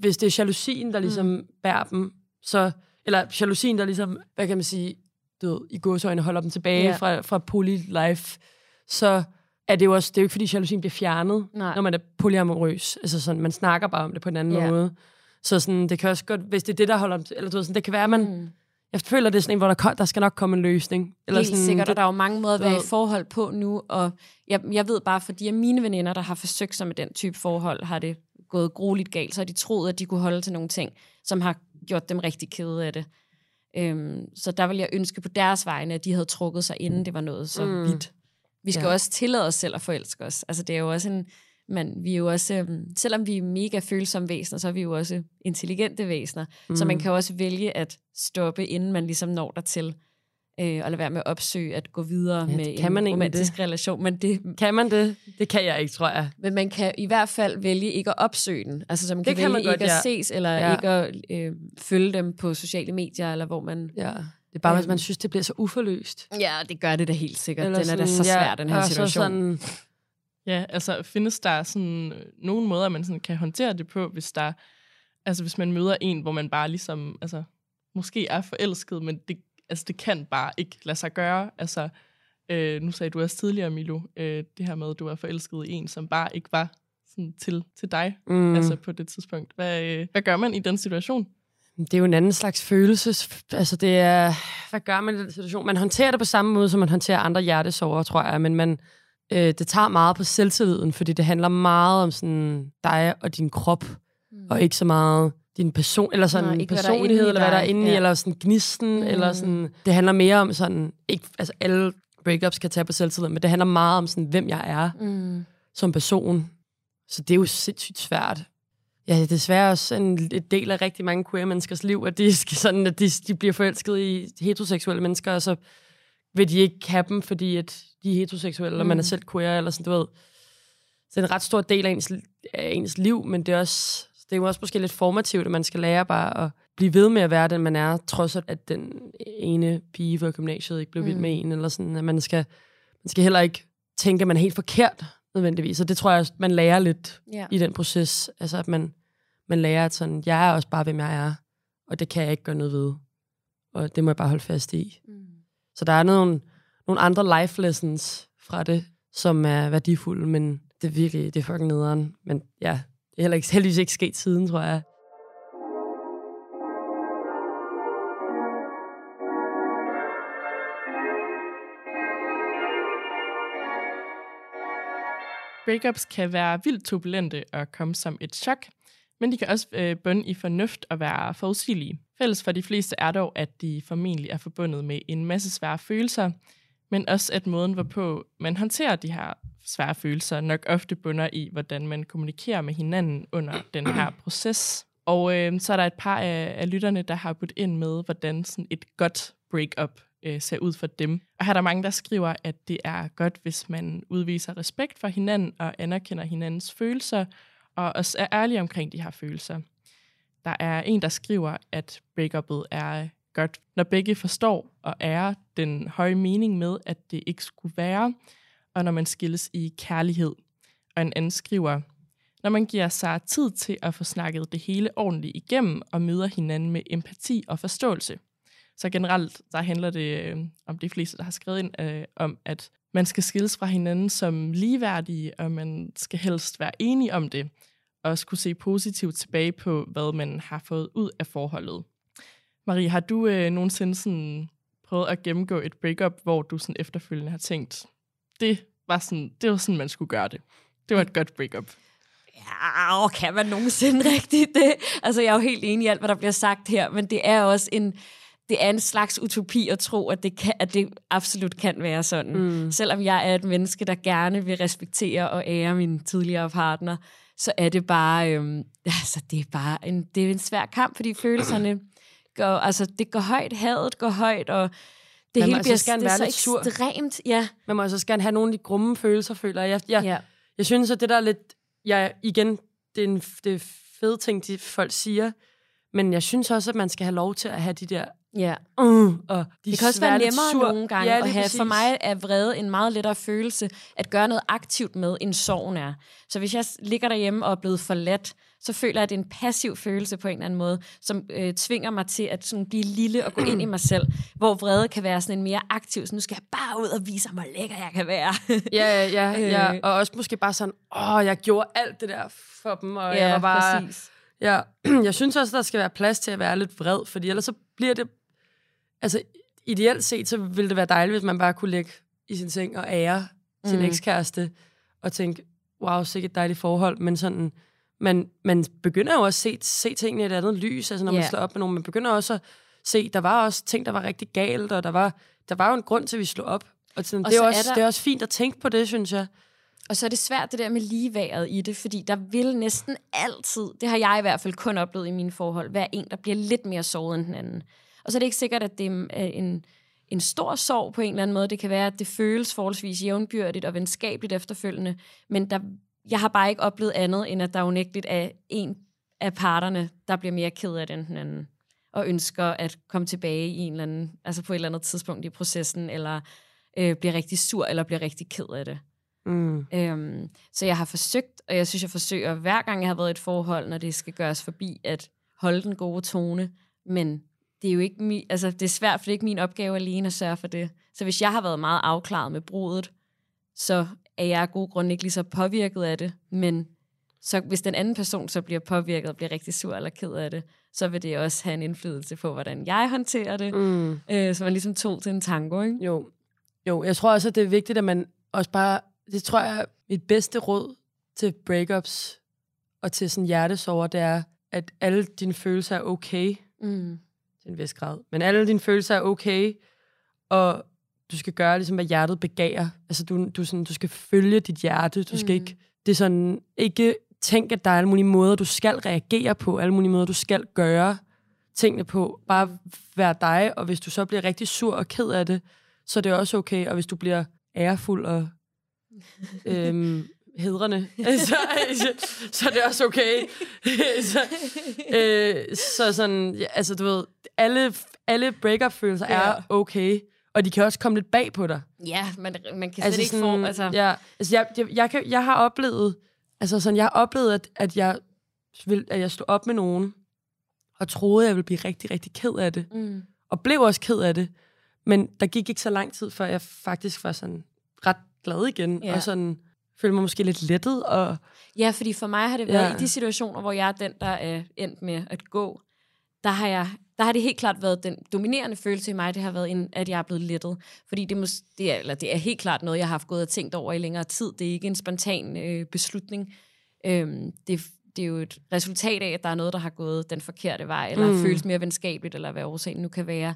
C: hvis det er jalousien, der ligesom mm. bærer dem, så, eller jalousien, der ligesom, hvad kan man sige, du ved, i godsøjne holder dem tilbage ja. fra, fra polylife, så er det jo også, det er jo ikke fordi jalousien bliver fjernet,
B: Nej.
C: når man er polyamorøs. Altså sådan, man snakker bare om det på en anden ja. måde. Så sådan, det kan også godt, hvis det er det, der holder dem, eller du ved, sådan, det kan være, man, mm jeg føler, det er sådan en, hvor der, der skal nok komme en løsning.
B: Eller Helt sådan, sikkert, og der er jo mange måder at være i forhold på nu, og jeg, jeg ved bare, fordi af mine veninder, der har forsøgt sig med den type forhold, har det gået grueligt galt, så har de troet, at de kunne holde til nogle ting, som har gjort dem rigtig kede af det. Øhm, så der vil jeg ønske på deres vegne, at de havde trukket sig, inden det var noget så mm. vidt. Vi skal ja. også tillade os selv at forelske os. Altså, det er jo også en, men vi er jo også, øhm, selvom vi er mega følsomme væsener, så er vi jo også intelligente væsener. Mm. Så man mm. kan også vælge at stoppe, inden man ligesom når dertil. Øh, og lade være med at opsøge at gå videre ja, med kan man en romantisk det? relation. Men det,
C: kan man det? Det kan jeg ikke, tror jeg.
B: Men man kan i hvert fald vælge ikke at opsøge den. Altså, så man det kan, kan vælge man godt, ikke ja. at ses, eller ja. ikke at øh, følge dem på sociale medier, eller hvor man...
C: Ja. Det er bare, hvis man synes, det bliver så uforløst.
B: Ja, det gør det da helt sikkert. Eller den sådan, er da så svær, ja, den her situation. Sådan,
A: Ja, altså findes der sådan øh, nogle måder, man sådan kan håndtere det på, hvis der, altså hvis man møder en, hvor man bare ligesom, altså måske er forelsket, men det, altså det kan bare ikke lade sig gøre. Altså, øh, nu sagde du også tidligere, Milo, øh, det her med, at du var forelsket i en, som bare ikke var sådan til, til dig, mm. altså på det tidspunkt. Hvad, øh, hvad gør man i den situation?
C: Det er jo en anden slags følelse. Altså det er, hvad gør man i den situation? Man håndterer det på samme måde, som man håndterer andre hjertesover, tror jeg, men man, øh, det tager meget på selvtilliden, fordi det handler meget om sådan dig og din krop, mm. og ikke så meget din person, eller sådan Nej, personlighed, eller hvad der er inde i, ja. eller sådan gnisten, mm. eller sådan, det handler mere om sådan, ikke, altså alle breakups kan tage på selvtilliden, men det handler meget om sådan, hvem jeg er mm. som person. Så det er jo sindssygt svært. Ja, det er desværre også en et del af rigtig mange queer menneskers liv, at de, skal sådan, at de, de bliver forelsket i heteroseksuelle mennesker, og så vil de ikke have dem, fordi at de er heteroseksuelle, mm. og man er mm. selv queer, eller sådan, du ved. Så det er en ret stor del af ens, af ens liv, men det er også, det er jo også måske lidt formativt, at man skal lære bare at blive ved med at være den, man er, trods at den ene pige fra gymnasiet ikke blev mm. vild med en, eller sådan, at man skal, man skal heller ikke tænke, at man er helt forkert, nødvendigvis. Og det tror jeg, man lærer lidt yeah. i den proces. Altså, at man, man lærer, at sådan, jeg er også bare, hvem jeg er, og det kan jeg ikke gøre noget ved. og det må jeg bare holde fast i.
B: Mm.
C: Så der er nogle, nogle andre life lessons fra det, som er værdifulde, men det er virkelig, det er fucking nederen. Men ja, er heller ikke, heldigvis ikke sket siden, tror jeg.
A: Breakups kan være vildt turbulente og komme som et chok, men de kan også øh, bunde i fornuft og være forudsigelige. Fælles for de fleste er dog, at de formentlig er forbundet med en masse svære følelser, men også at måden, hvorpå man håndterer de her svære følelser, nok ofte bunder i, hvordan man kommunikerer med hinanden under den her proces. Og øh, så er der et par af, af lytterne, der har budt ind med, hvordan sådan et godt breakup øh, ser ud for dem. Og her er der mange, der skriver, at det er godt, hvis man udviser respekt for hinanden og anerkender hinandens følelser, og også er ærlig omkring de her følelser. Der er en, der skriver, at breakupet er godt, når begge forstår og er den høje mening med, at det ikke skulle være, og når man skilles i kærlighed. Og en anden skriver, når man giver sig tid til at få snakket det hele ordentligt igennem og møder hinanden med empati og forståelse. Så generelt, der handler det øh, om de fleste, der har skrevet ind, øh, om, at man skal skilles fra hinanden som ligeværdige, og man skal helst være enige om det, og skulle se positivt tilbage på, hvad man har fået ud af forholdet. Marie, har du øh, nogensinde sådan prøvet at gennemgå et breakup, hvor du sådan efterfølgende har tænkt, det var sådan, det var sådan, man skulle gøre det. Det var et godt breakup.
B: Ja, og kan man nogensinde rigtigt det? Altså, jeg er jo helt enig i alt, hvad der bliver sagt her, men det er også en, det er en slags utopi at tro, at det, kan, at det absolut kan være sådan. Mm. Selvom jeg er et menneske, der gerne vil respektere og ære min tidligere partner, så er det bare, øhm, altså, det er bare en, det er en svær kamp, fordi følelserne går, altså, det går højt, hadet går højt, og det
C: Man
B: hele
C: altså
B: bliver
C: gerne
B: det er så
C: lidt sur.
B: ekstremt. Ja,
C: Man må også gerne have nogle af de grumme følelser, føler jeg. Jeg,
B: ja.
C: jeg synes, at det der er lidt... Jeg, igen, det er en det er fede ting, de folk siger, men jeg synes også, at man skal have lov til at have de der...
B: ja.
C: Uh, og de
B: Det kan også være nemmere
C: sur.
B: nogle gange
C: ja,
B: at have.
C: præcis.
B: For mig er vrede en meget lettere følelse at gøre noget aktivt med, end sorgen er. Så hvis jeg ligger derhjemme og er blevet forladt, så føler jeg, at det er en passiv følelse på en eller anden måde, som øh, tvinger mig til at sådan, blive lille og gå ind i mig selv. Hvor vrede kan være sådan en mere aktiv, så nu skal jeg bare ud og vise mig, hvor lækker jeg kan være.
C: Ja, ja, ja.
B: Øh.
C: Og også måske bare sådan, åh, jeg gjorde alt det der for dem, og jeg var bare...
B: præcis.
C: Ja, jeg synes også, der skal være plads til at være lidt vred, fordi ellers så bliver det... Altså, ideelt set, så ville det være dejligt, hvis man bare kunne ligge i sin seng og ære sin
B: Mm.
C: ekskæreste, og tænke, wow, sikkert et dejligt forhold, men sådan... Man, man begynder jo også at se, se tingene i et andet lys, altså når man
B: Ja.
C: slår op med nogen. Man begynder også at se, der var også ting, der var rigtig galt, og der var, der var jo en grund til, at vi slog op. Og sådan,
B: Og
C: det, er
B: så
C: jo
B: er
C: også,
B: der-
C: det er også fint at tænke på det, synes jeg.
B: Og så er det svært det der med ligeværet i det, fordi der vil næsten altid, det har jeg i hvert fald kun oplevet i mine forhold, være en, der bliver lidt mere såret end den anden. Og så er det ikke sikkert, at det er en, en stor sorg på en eller anden måde. Det kan være, at det føles forholdsvis jævnbyrdigt og venskabeligt efterfølgende, men der, jeg har bare ikke oplevet andet, end at der unægteligt er en af parterne, der bliver mere ked af det end den anden, og ønsker at komme tilbage i en eller anden, altså på et eller andet tidspunkt i processen, eller øh, bliver rigtig sur, eller bliver rigtig ked af det.
C: Mm.
B: Øhm, så jeg har forsøgt, og jeg synes, jeg forsøger hver gang, jeg har været i et forhold, når det skal gøres forbi, at holde den gode tone. Men det er jo ikke mi, altså, det er svært, for det er ikke min opgave alene at sørge for det. Så hvis jeg har været meget afklaret med brudet, så er jeg af gode grunde ikke lige så påvirket af det. Men så hvis den anden person så bliver påvirket og bliver rigtig sur eller ked af det, så vil det også have en indflydelse på, hvordan jeg håndterer det.
C: Mm.
B: Øh, så man ligesom tog til en tango, ikke?
C: Jo. jo, jeg tror også, at det er vigtigt, at man også bare... Det tror jeg, mit bedste råd til breakups og til sådan hjertesover, det er, at alle dine følelser er okay
B: Mm.
C: Til en vis grad. Men alle dine følelser er okay, og du skal gøre ligesom, hvad hjertet begærer. Altså, du, du, sådan, du skal følge dit hjerte. Du skal
B: Mm.
C: ikke... Det er sådan... Ikke tænke, at der er alle mulige måder, du skal reagere på. Alle mulige måder, du skal gøre tingene på. Bare være dig, og hvis du så bliver rigtig sur og ked af det, så er det også okay. Og hvis du bliver ærefuld og øhm, hedrende, så, så er det også okay. så, øh, så sådan, ja, altså du ved, alle, alle breakup-følelser
B: Ja.
C: er okay, og de kan også komme lidt bag på dig.
B: Ja, man, man kan slet altså ikke få... Altså,
C: ja, altså jeg, jeg, jeg, kan, jeg har oplevet, altså sådan, jeg har oplevet, at, at, jeg, vil, at jeg stod op med nogen, og troede, jeg ville blive rigtig, rigtig ked af det.
B: mm.
C: og blev også ked af det. Men der gik ikke så lang tid, før jeg faktisk var sådan ret glad igen,
B: Ja.
C: og sådan følte mig måske lidt lettet, og
B: Ja, fordi for mig har det været
C: Ja.
B: i de situationer, hvor jeg er den, der er endt med at gå, der har, jeg, der har det helt klart været den dominerende følelse i mig, det har været, en, at jeg er blevet lettet. Fordi det, mås, det, er, eller det er helt klart noget, jeg har haft gået og tænkt over i længere tid. Det er ikke en spontan øh, beslutning. Øhm, det, det er jo et resultat af, at der er noget, der har gået den forkerte vej, eller
C: Mm.
B: føles mere venskabeligt, eller hvad årsagen nu kan være.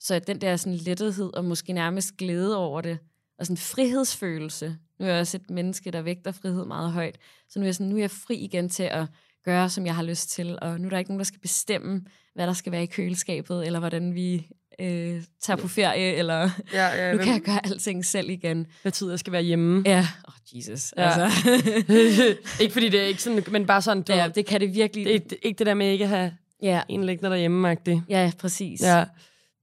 B: Så den der sådan lettethed, og måske nærmest glæde over det, og sådan frihedsfølelse. Nu er jeg også et menneske, der vægter frihed meget højt. Så nu er jeg, sådan, nu er jeg fri igen til at gøre, som jeg har lyst til. Og nu er der ikke nogen, der skal bestemme, hvad der skal være i køleskabet, eller hvordan vi øh, tager på ferie, eller
C: ja, ja,
B: nu kan jeg gøre alting selv igen.
C: hvad tid jeg skal være hjemme.
B: Ja, oh, Jesus.
C: Ja.
B: Altså,
C: ikke fordi det er ikke sådan, men bare sådan, du,
B: ja,
C: det,
B: kan det virkelig.
C: det, det, ikke det der med ikke at have
B: ja,
C: en liggende derhjemme -agtigt.
B: ja, præcis.
C: Ja.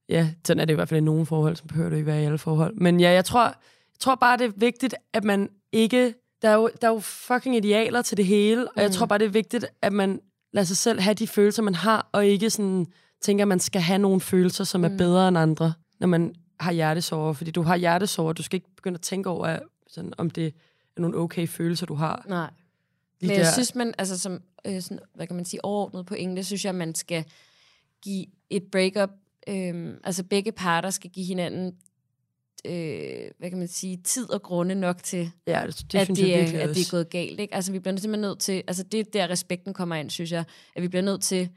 C: ja, sådan er det i hvert fald i nogle forhold, som behøver det ikke være i alle forhold. Men ja, jeg tror, tror bare, det er vigtigt, at man ikke... Der er, jo, der er jo fucking idealer til det hele, og jeg
B: Mm.
C: tror bare, det er vigtigt, at man lader sig selv have de følelser, man har, og ikke sådan tænker, at man skal have nogle følelser, som er
B: Mm.
C: bedre end andre, når man har hjertesorger. Fordi du har hjertesorger, du skal ikke begynde at tænke over, sådan, om det er nogle okay følelser, du har.
B: Nej.
C: Lige
B: Men jeg
C: der.
B: synes, man, altså som, øh, sådan, hvad kan man sige, overordnet pointe, synes jeg, man skal give et breakup, øh, altså begge parter skal give hinanden, øh, hvad kan man sige, tid og grunde nok til,
C: ja, det, det
B: at,
C: synes
B: det,
C: jeg
B: er, at det er gået galt. Ikke? Altså vi bliver simpelthen nødt til, altså det er der respekten kommer ind, synes jeg, at vi bliver nødt til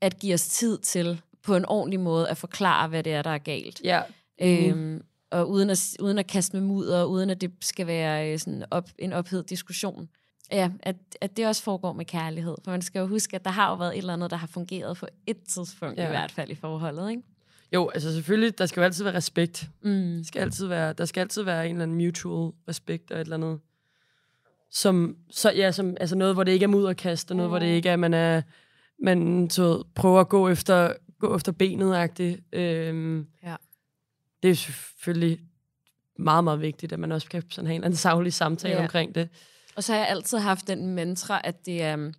B: at give os tid til på en ordentlig måde at forklare, hvad det er, der er galt.
C: Ja,
B: Øhm, og uden at, uden at kaste med mudder, uden at det skal være øh, sådan op, en ophedet diskussion. Ja, at, at det også foregår med kærlighed. For man skal jo huske, at der har jo været et eller andet, der har fungeret på et tidspunkt,
C: ja.
B: i hvert fald i forholdet. Ikke?
C: Jo, altså selvfølgelig, der skal jo altid være respekt.
B: Mm.
C: Det skal altid være, der skal altid være en eller anden mutual respekt og et eller andet. Som, så, ja, som, altså noget, hvor det ikke er mudderkast, og noget, mm. hvor det ikke er, at man er, man så prøver at gå efter, gå efter benet-agtigt. Øhm,
B: Ja.
C: Det er selvfølgelig meget, meget vigtigt, at man også kan sådan have en eller anden savlig samtale
B: Ja.
C: omkring det.
B: Og så har jeg altid haft den mantra, at det er um,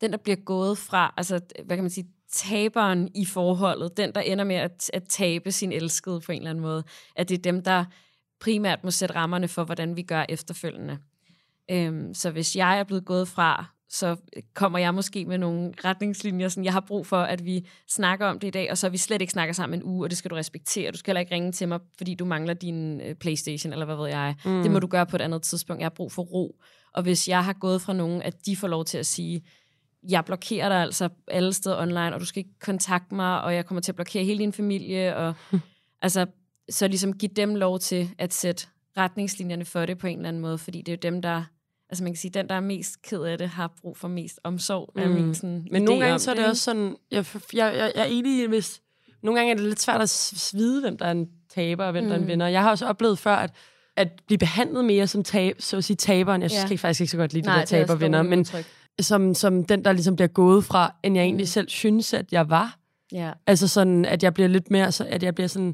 B: den, der bliver gået fra, altså hvad kan man sige, taberen i forholdet, den, der ender med at, at tabe sin elskede på en eller anden måde, at det er dem, der primært må sætte rammerne for, hvordan vi gør efterfølgende. Øhm, så hvis jeg er blevet gået fra, så kommer jeg måske med nogle retningslinjer, sådan, jeg har brug for, at vi snakker om det i dag, og så vi slet ikke snakker sammen en uge, og det skal du respektere. Du skal heller ikke ringe til mig, fordi du mangler din øh, Playstation, eller hvad ved jeg. Mm. Det må du gøre på et andet tidspunkt. Jeg har brug for ro. Og hvis jeg har gået fra nogen, at de får lov til at sige, jeg blokerer dig altså alle steder online, og du skal ikke kontakte mig, og jeg kommer til at blokere hele din familie, og altså, så ligesom give dem lov til at sætte retningslinjerne for det på en eller anden måde, fordi det er jo dem, der, altså man kan sige, den, der er mest ked af det, har brug for mest omsorg, er
C: Mm.
B: min sådan
C: Men nogle gange så er det
B: ikke?
C: også sådan, jeg, jeg, jeg, jeg er enig hvis nogle gange er det lidt svært at vide, hvem der er en taber, og hvem mm. der er en
B: Mm.
C: vinder. Jeg har også oplevet før, at, at blive behandlet mere som tab, så at sige taberen. Jeg
B: Ja.
C: ja. faktisk ikke så godt lide
B: Nej,
C: de der
B: det er også
C: tabervinder, men
B: udtryk.
C: Som, som den, der ligesom bliver gået fra, end jeg egentlig
B: Mm.
C: selv synes, at jeg var.
B: Ja.
C: Altså sådan, at jeg bliver lidt mere, så, at jeg bliver sådan,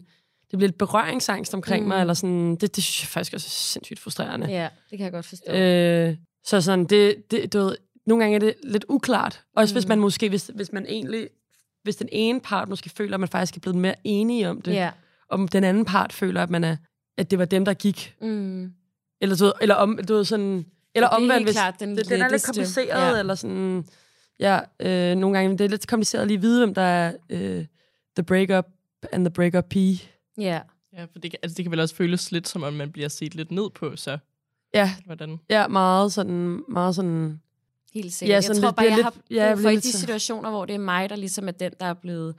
C: det bliver lidt berøringsangst omkring mm. mig, eller sådan, det, det synes jeg faktisk også er sindssygt frustrerende.
B: ja, det kan jeg godt forstå.
C: Øh, så sådan, det, det, du ved, nogle gange er det lidt uklart. Også mm. hvis man måske, hvis, hvis man egentlig, hvis den ene part måske føler, at man faktisk er blevet mere enige om det,
B: ja.
C: om den anden part føler, at man er, at det var dem, der gik.
B: Mm.
C: Eller, du ved, eller om, du ved, sådan, eller
B: det er
C: omvendt, hvis
B: klart den
C: det, den er lidt kompliceret,
B: Ja.
C: eller sådan, ja, øh, nogle gange, det er lidt kompliceret at lige vide, hvem der er øh, the breakup and the breakup pige.
B: Ja.
A: Ja, for det, kan- altså, det kan vel også føles lidt, som om man bliver set lidt ned på, så
C: Ja,
A: hvordan?
C: ja, meget sådan, meget sådan,
B: Helt sikkert.
C: Ja,
B: jeg
C: sådan
B: tror
C: lidt-
B: bare, jeg har
C: lidt-
B: brug
C: ja, jeg
B: for i de situationer, hvor det er mig, der ligesom er den, der er blevet,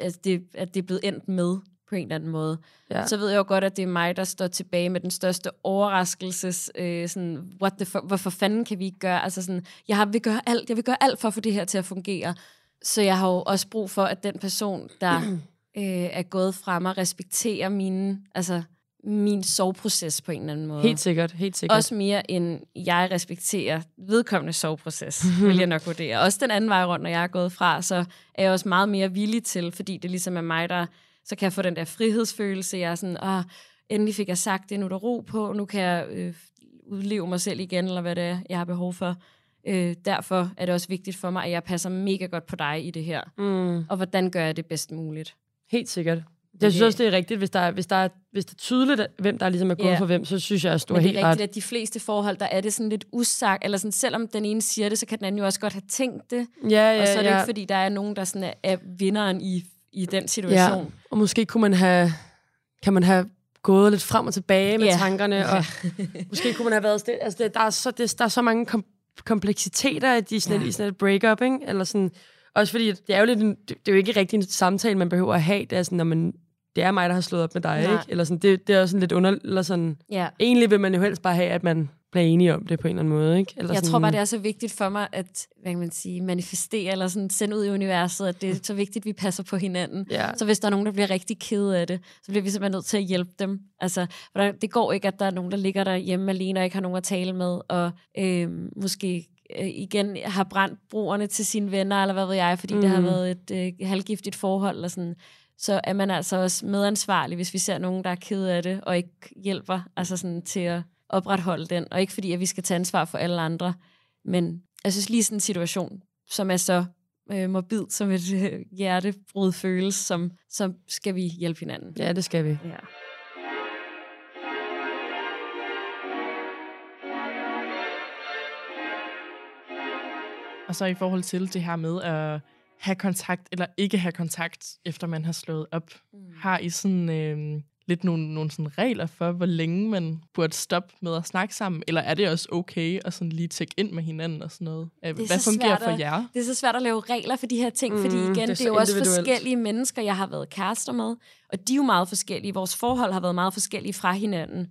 B: at det, at det er blevet endt med på en eller anden måde.
C: ja.
B: Så ved jeg jo godt, at det er mig, der står tilbage med den største overraskelses, øh, sådan, what the fuck, hvorfor fanden kan vi ikke gøre, altså sådan, jeg har, vil gøre alt, jeg vil gøre alt for at få det her til at fungere. Så jeg har jo også brug for, at den person, der øh, er gået fra mig, respekterer mine, altså, min soveproces på en eller anden måde.
C: Helt sikkert, helt sikkert.
B: Også mere end jeg respekterer vedkommende soveproces, vil jeg nok vurdere. Også den anden vej rundt, når jeg er gået fra, så er jeg også meget mere villig til, fordi det ligesom er mig, der så kan jeg få den der frihedsfølelse. Jeg er sådan, Åh, endelig fik jeg sagt det, nu er der ro på, nu kan jeg øh, udleve mig selv igen, eller hvad det er, jeg har behov for. Øh, derfor er det også vigtigt for mig, at jeg passer mega godt på dig i det her.
C: Mm.
B: Og hvordan gør jeg det bedst muligt?
C: Helt sikkert. Jeg synes også, det er rigtigt, hvis der er, hvis der er, hvis det er tydeligt, hvem der ligesom er gået
B: Ja.
C: for hvem, så synes jeg, at du er
B: det
C: helt
B: er
C: ret.
B: rigtigt, at de fleste forhold, der er det sådan lidt usagt, eller sådan, selvom den ene siger det, så kan den anden jo også godt have tænkt det.
C: Ja, ja,
B: og så er det
C: ja.
B: ikke, fordi der er nogen, der sådan er, er vinderen i, i den situation.
C: Ja, og måske kunne man have, kan man have gået lidt frem og tilbage med
B: Ja.
C: tankerne, og måske kunne man have været... stil- Altså, det, der, er så, det, der er så mange kom, kompleksiteter i, de, sådan,
B: Ja.
C: ja. i sådan et breakup, ikke? Eller sådan, også fordi, det er jo lidt en, det, det er jo ikke rigtig en samtale, man behøver at have. Det er sådan, når man, det er mig, der har slået op med dig,
B: Nej.
C: ikke? Eller sådan, det, det er også sådan lidt under... Eller sådan,
B: Ja.
C: egentlig vil man jo helst bare have, at man bliver enige om det på en eller anden måde, ikke? Eller
B: Jeg
C: sådan,
B: tror bare, det er så vigtigt for mig at hvad kan man sige, manifestere eller sådan sende ud i universet, at det er så vigtigt, at vi passer på hinanden.
C: Ja.
B: Så hvis der er nogen, der bliver rigtig ked af det, så bliver vi simpelthen nødt til at hjælpe dem. Altså, det går ikke, at der er nogen, der ligger der hjemme alene og ikke har nogen at tale med, og øh, måske øh, igen har brændt broerne til sine venner, eller hvad ved jeg, fordi mm. det har
C: Mhm.
B: været et øh, halvgiftigt forhold, eller sådan, så er man altså også medansvarlig, hvis vi ser nogen, der er ked af det, og ikke hjælper altså sådan, til at opretholde den. Og ikke fordi, at vi skal tage ansvar for alle andre, men jeg synes lige sådan en situation, som er så øh, morbid, som et øh, hjertebrud føles, som, så skal vi hjælpe hinanden.
C: Ja, det skal vi.
B: Ja.
A: Og så i forhold til det her med at have kontakt eller ikke have kontakt, efter man har slået op. Mm. Har I sådan øh, lidt nogle, nogle sådan regler for, hvor længe man burde stoppe med at snakke sammen? Eller er det også okay at sådan lige tjekke ind med hinanden og sådan noget? Øh,
B: Det er
A: Hvad
B: så
A: fungerer
B: svært
A: for
B: at-
A: jer?
B: Det er så svært at lave regler for de her ting, mm, fordi igen,
C: det er
B: det er, jo også forskellige mennesker, jeg har været kærester med, og de er jo meget forskellige. Vores forhold har været meget forskellige fra hinanden.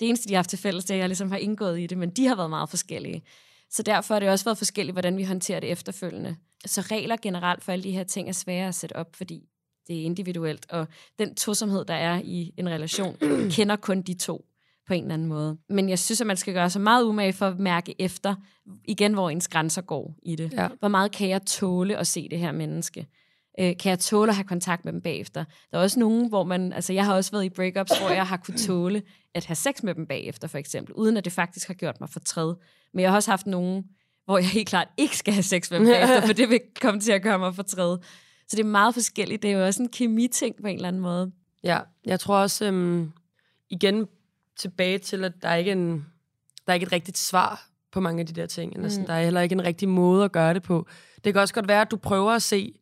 B: Det eneste, de har haft til fælles, det er, at jeg ligesom har indgået i det, men de har været meget forskellige. Så derfor har det også været forskelligt, hvordan vi håndterer det efterfølgende. Så regler generelt for alle de her ting er svære at sætte op, fordi det er individuelt, og den tosomhed, der er i en relation, kender kun de to på en eller anden måde. Men jeg synes, at man skal gøre så meget umage for at mærke efter, igen, hvor ens grænser går i det.
C: Ja.
B: Hvor meget kan jeg tåle at se det her menneske? Øh, kan jeg tåle at have kontakt med dem bagefter? Der er også nogen, hvor man, altså jeg har også været i breakups, hvor jeg har kunne tåle at have sex med dem bagefter, for eksempel, uden at det faktisk har gjort mig fortræd. Men jeg har også haft nogen, hvor jeg helt klart ikke skal have sex med dem bagefter, for det vil komme til at gøre mig fortræd. Så det er meget forskelligt. Det er jo også en kemi-ting på en eller anden måde.
C: Ja, jeg tror også, øhm, igen tilbage til, at der er ikke en, der er ikke et rigtigt svar på mange af de der ting. Eller sådan.
B: Mm.
C: Der er heller ikke en rigtig måde at gøre det på. Det kan også godt være, at du prøver at se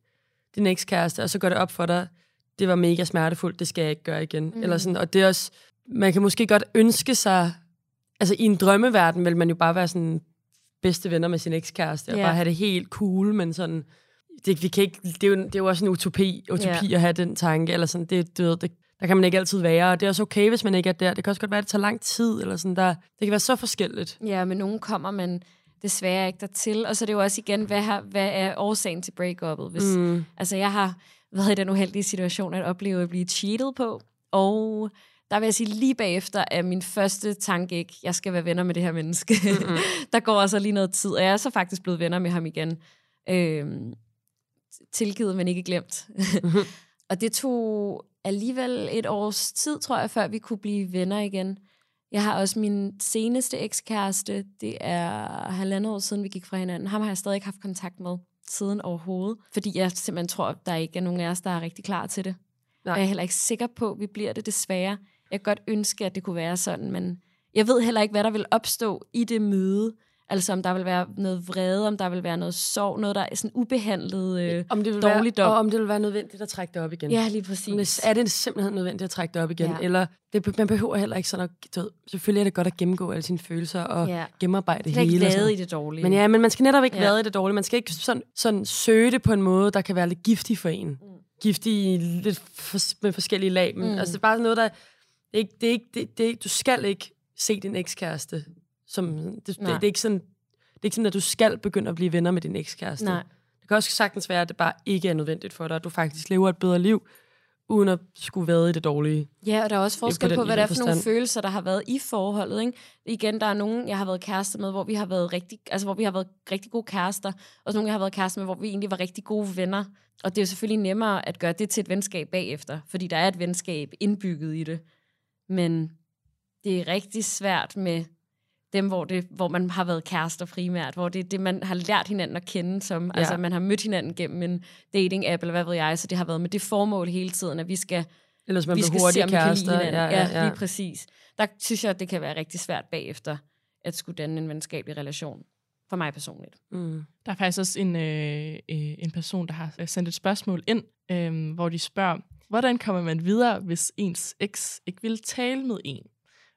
C: din ekskæreste, og så går det op for dig, det var mega smertefuldt, det skal jeg ikke gøre igen. Mm. Eller sådan, og det er også, man kan måske godt ønske sig, altså i en drømmeverden vil man jo bare være sådan bedste venner med sin ekskæreste, og
B: Ja.
C: bare have det helt cool, men sådan, det, vi kan ikke, det, er jo, det er jo også en utopi, utopi
B: Ja.
C: at have den tanke, eller sådan, det, du ved, det, der kan man ikke altid være, og det er også okay, hvis man ikke er der. Det kan også godt være, at det tager lang tid, eller sådan der. Det kan være så forskelligt.
B: Ja, men nogen kommer man desværre ikke dertil. Og så er det jo også igen, hvad, har, hvad er årsagen til break-up'et? Hvis,
C: Mm.
B: Altså, jeg har været i den uheldige situation at opleve at blive cheated på, og der vil jeg sige, lige bagefter er min første tanke ikke, jeg skal være venner med det her menneske. Mm-hmm. der går altså lige noget tid, og jeg er så faktisk blevet venner med ham igen. Øhm, tilgivet, men ikke glemt. og det tog alligevel et års tid, tror jeg, før vi kunne blive venner igen. Jeg har også min seneste ekskæreste, det er halvandet år siden, vi gik fra hinanden. Ham har jeg stadig ikke haft kontakt med siden overhovedet, fordi jeg simpelthen tror, at der ikke er nogen af os, der er rigtig klar til det.
C: Nej.
B: Og jeg er heller ikke sikker på, at vi bliver det desværre. Jeg kan godt ønske, at det kunne være sådan, men jeg ved heller ikke, hvad der vil opstå i det møde. Altså om der vil være noget vrede, om der vil være noget sorg, noget, der er sådan ubehandlet øh,
C: Om det vil
B: dårligdom.
C: være, og om det vil være nødvendigt at trække det op igen.
B: Ja, lige
C: Men
B: præcis.
C: det- Er det simpelthen nødvendigt at trække det op igen?
B: Ja.
C: Eller det, man behøver heller ikke sådan at... Du ved, selvfølgelig er det godt at gennemgå alle sine følelser og
B: Ja.
C: gennemarbejde
B: Det ikke
C: hele.
B: lavet
C: sådan.
B: i det dårlige.
C: Men ja, men man skal netop ikke
B: Ja.
C: vade i det dårlige. Man skal ikke sådan, sådan søge det på en måde, der kan være lidt giftig for en. Mm. Giftig i lidt for, med forskellige lag. Men,
B: Mm.
C: altså, det er bare noget, der... Det er ikke, det er ikke, det, det du skal ikke se din ekskæreste som... Det, det, det, er ikke sådan, det er ikke sådan, at du skal begynde at blive venner med din ekskæreste.
B: Nej.
C: Det kan også sagtens være, at det bare ikke er nødvendigt for dig, at du faktisk lever et bedre liv, uden at skulle være i det dårlige.
B: Ja, og der er også
C: på
B: forskel på,
C: i
B: hvad det er for nogle følelser, der har været i forholdet. Ikke? Igen, der er nogen, jeg har været kærester med, hvor vi har været rigtig, altså hvor vi har været rigtig gode kærester, og så nogle, jeg har været kærester med, hvor vi egentlig var rigtig gode venner. Og det er jo selvfølgelig nemmere at gøre det til et venskab bagefter, fordi der er et venskab indbygget i det. Men det er rigtig svært med dem, hvor, det, hvor man har været kærester primært, hvor det er det, man har lært hinanden at kende som. Ja. Altså, man har mødt hinanden gennem en dating-app, eller hvad ved jeg, så det har været med det formål hele tiden, at vi skal,
C: Ellers man
B: vi skal
C: hurtigt
B: se, om vi kan lide
C: kærester.
B: hinanden.
C: Ja, ja, ja.
B: lige præcis. Der synes jeg, at det kan være rigtig svært bagefter, at skulle danne en venskabelig relation. For mig personligt.
C: Mm.
A: Der er faktisk også en, øh, øh, en person, der har øh, sendt et spørgsmål ind, øh, hvor de spørger, hvordan kommer man videre, hvis ens eks ikke vil tale med en?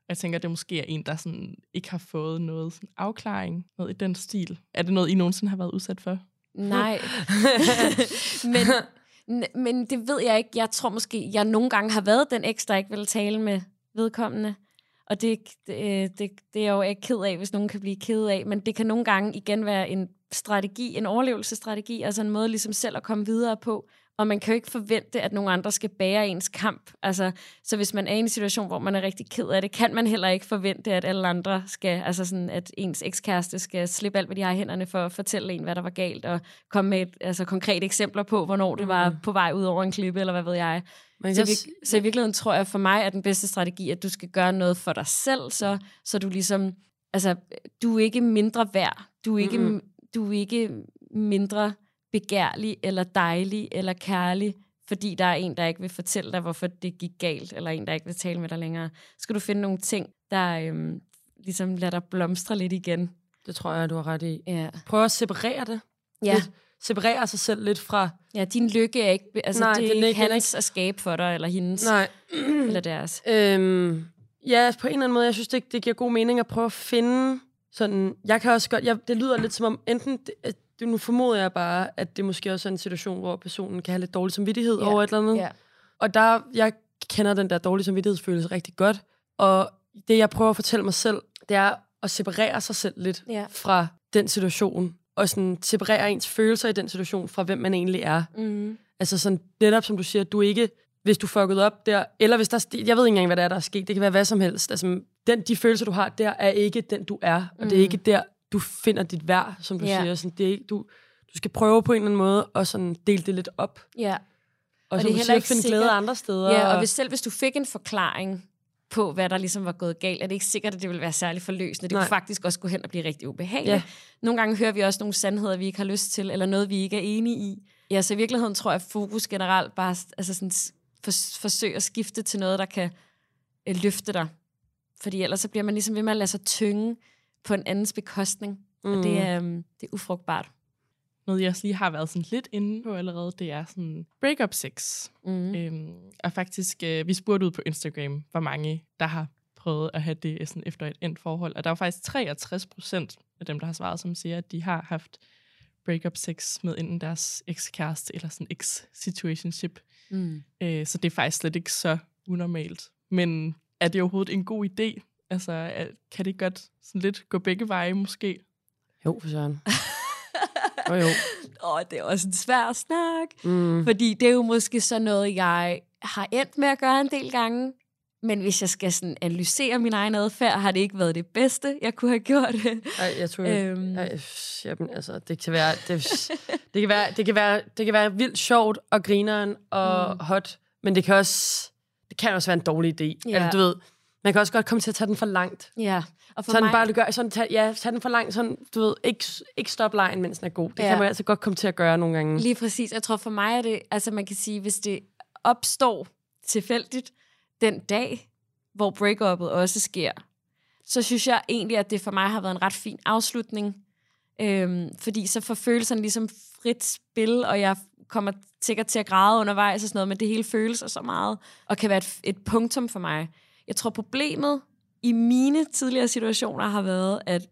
A: Jeg tænker, at det måske er en, der sådan ikke har fået noget sådan afklaring, noget i den stil. Er det noget, I nogensinde har været udsat for?
B: Nej. men, men det ved jeg ikke. Jeg tror måske, jeg nogle gange har været den eks, der ikke vil tale med vedkommende. Og det, det, det, det er jeg jo ikke ked af, hvis nogen kan blive ked af. Men det kan nogle gange igen være en strategi, en overlevelsesstrategi, altså en måde ligesom selv at komme videre på. Og man kan jo ikke forvente, at nogen andre skal bære ens kamp. Altså, så hvis man er i en situation, hvor man er rigtig ked af det, kan man heller ikke forvente, at alle andre skal, altså sådan, at ens ekskæreste skal slippe alt, hvad de har i hænderne for at fortælle en, hvad der var galt, og komme med et, altså, konkrete eksempler på, hvornår det var på vej ud over en klippe, eller hvad ved jeg.
C: Man
B: Så, vir- så i virkeligheden tror jeg for mig, at den bedste strategi, at du skal gøre noget for dig selv, så, så du ligesom, altså, du er ikke mindre værd. Du er ikke,
C: Mhm.
B: mm-hmm. du er ikke mindre begærlig, eller dejlig, eller kærlig, fordi der er en, der ikke vil fortælle dig, hvorfor det gik galt, eller en, der ikke vil tale med dig længere. Skal du finde nogle ting, der øhm, ligesom lader dig blomstre lidt igen.
C: Det tror jeg, du har ret i.
B: Ja,
C: Prøv at separere det.
B: ja.
C: Lidt. Separere sig selv lidt fra...
B: ja din lykke er ikke, altså
C: Nej,
B: det er ikke
C: ikke-
B: hans at skabe for dig, eller hendes,
C: Nej.
B: eller deres.
C: Øhm, ja, på en eller anden måde, jeg synes, det, det giver god mening at prøve at finde sådan... Jeg kan også godt... Jeg, det lyder lidt som om, enten... Det, det, nu formoder jeg bare, at det måske også er en situation, hvor personen kan have lidt dårlig samvittighed
B: Ja,
C: over et eller andet.
B: Ja.
C: Og der, jeg kender den der dårlige samvittighedsfølelse rigtig godt. Og det, jeg prøver at fortælle mig selv, det er at separere sig selv lidt
B: Ja.
C: fra den situation. Og sådan separere ens følelser i den situation fra, hvem man egentlig er.
B: Mm.
C: Altså sådan netop, som du siger, du ikke, hvis du fuckede op der, eller hvis der, er jeg ved ikke engang, hvad der er, der er sket, det kan være hvad som helst. Altså, den, de følelser, du har der, er ikke den, du er, og mm. det er ikke der, du finder dit værd, som du
B: Ja.
C: siger. Sådan, det er ikke, du, du skal prøve på en eller anden måde at sådan dele det lidt op.
B: Ja.
C: Og,
B: Og det er heller ikke
C: finde
B: sikkert-
C: glæde andre steder.
B: Ja, og hvis, selv hvis du fik en forklaring på, hvad der ligesom var gået galt, er det ikke sikkert, at det vil være særlig forløsende. Det
C: Nej.
B: kunne faktisk også gå hen og blive rigtig ubehageligt.
C: Ja.
B: Nogle gange hører vi også nogle sandheder, vi ikke har lyst til, eller noget, vi ikke er enige i. Ja, så i virkeligheden tror jeg, at fokus generelt bare altså sådan, for, forsøg at skifte til noget, der kan øh, løfte dig. Fordi ellers så bliver man ligesom ved med at lade sig tynge på en andens bekostning. Mm. Og det er, um, det er ufrugtbart.
A: Noget, jeg også lige har været sådan lidt inde på allerede, det er sådan breakup sex.
B: Mm.
A: Øhm, og faktisk, øh, vi spurgte ud på Instagram, hvor mange, der har prøvet at have det sådan efter et endt forhold. Og der er jo faktisk 63 procent af dem, der har svaret, som siger, at de har haft breakup sex med enten deres ekskæreste eller sådan ex-situationship.
B: Mm.
A: Øh, så det er faktisk slet ikke så unormalt. Men er det overhovedet en god idé? Altså, kan det godt sådan lidt gå begge veje måske?
C: Jo, for søren. jo, jo.
B: Åh, det er også en svær snak.
C: Mm.
B: Fordi det er jo måske så noget, jeg har endt med at gøre en del gange. Men hvis jeg skal sådan analysere min egen adfærd, har det ikke været det bedste, jeg kunne have gjort.
C: Ej, jeg tror,
B: Øhm.
C: Ej, jamen, altså, det kan være, det, det kan være, det kan være, det kan være vildt sjovt og grineren og mm. hot, men det kan også, det kan også være en dårlig idé.
B: Ja.
C: Altså, du ved, man kan også godt komme til at tage den for langt.
B: ja, og for
C: Sådan
B: mig,
C: bare, du gør, sådan, tag, ja, tag den for langt, sådan, du ved, ikke, ikke stop lejen, mens den er god. Det
B: Ja.
C: kan man altså godt komme til at gøre nogle gange.
B: lige præcis, jeg tror for mig er det, altså man kan sige, hvis det opstår tilfældigt den dag, hvor break-up'et også sker, så synes jeg egentlig, at det for mig har været en ret fin afslutning. Øhm, fordi så får følelserne ligesom frit spil, og jeg kommer sikkert til at græde undervejs og sådan noget, men det hele føles så meget, og kan være et, et punktum for mig. Jeg tror, problemet i mine tidligere situationer har været, at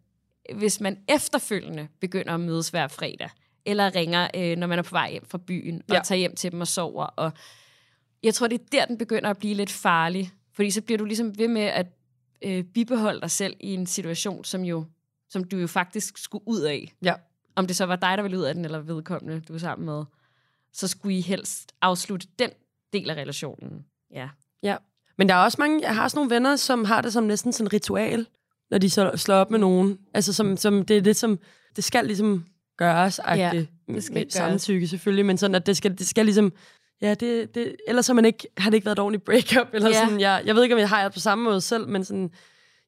B: hvis man efterfølgende begynder at mødes hver fredag, eller ringer, øh, når man er på vej hjem fra byen, og
C: Ja.
B: tager hjem til dem og sover, og jeg tror, det er der, den begynder at blive lidt farlig, fordi så bliver du ligesom ved med at øh, bibeholde dig selv i en situation, som jo som du jo faktisk skulle ud af.
C: Ja.
B: Om det så var dig, der ville ud af den, eller vedkommende, du er sammen med, så skulle I helst afslutte den del af relationen. Ja.
C: Ja. Men der er også mange, jeg har også nogle venner, som har det som næsten sådan et ritual, når de så slår op med nogen. Altså, som, som det er lidt som, det skal ligesom gøres,
B: Ja, det skal
C: med
B: gøres.
C: samtykke selvfølgelig, men sådan, at det skal, det skal ligesom, ja, det, det, ellers har, man ikke, har det ikke været et ordentligt breakup, eller
B: Ja.
C: sådan, jeg, jeg ved ikke, om jeg har det på samme måde selv, men sådan,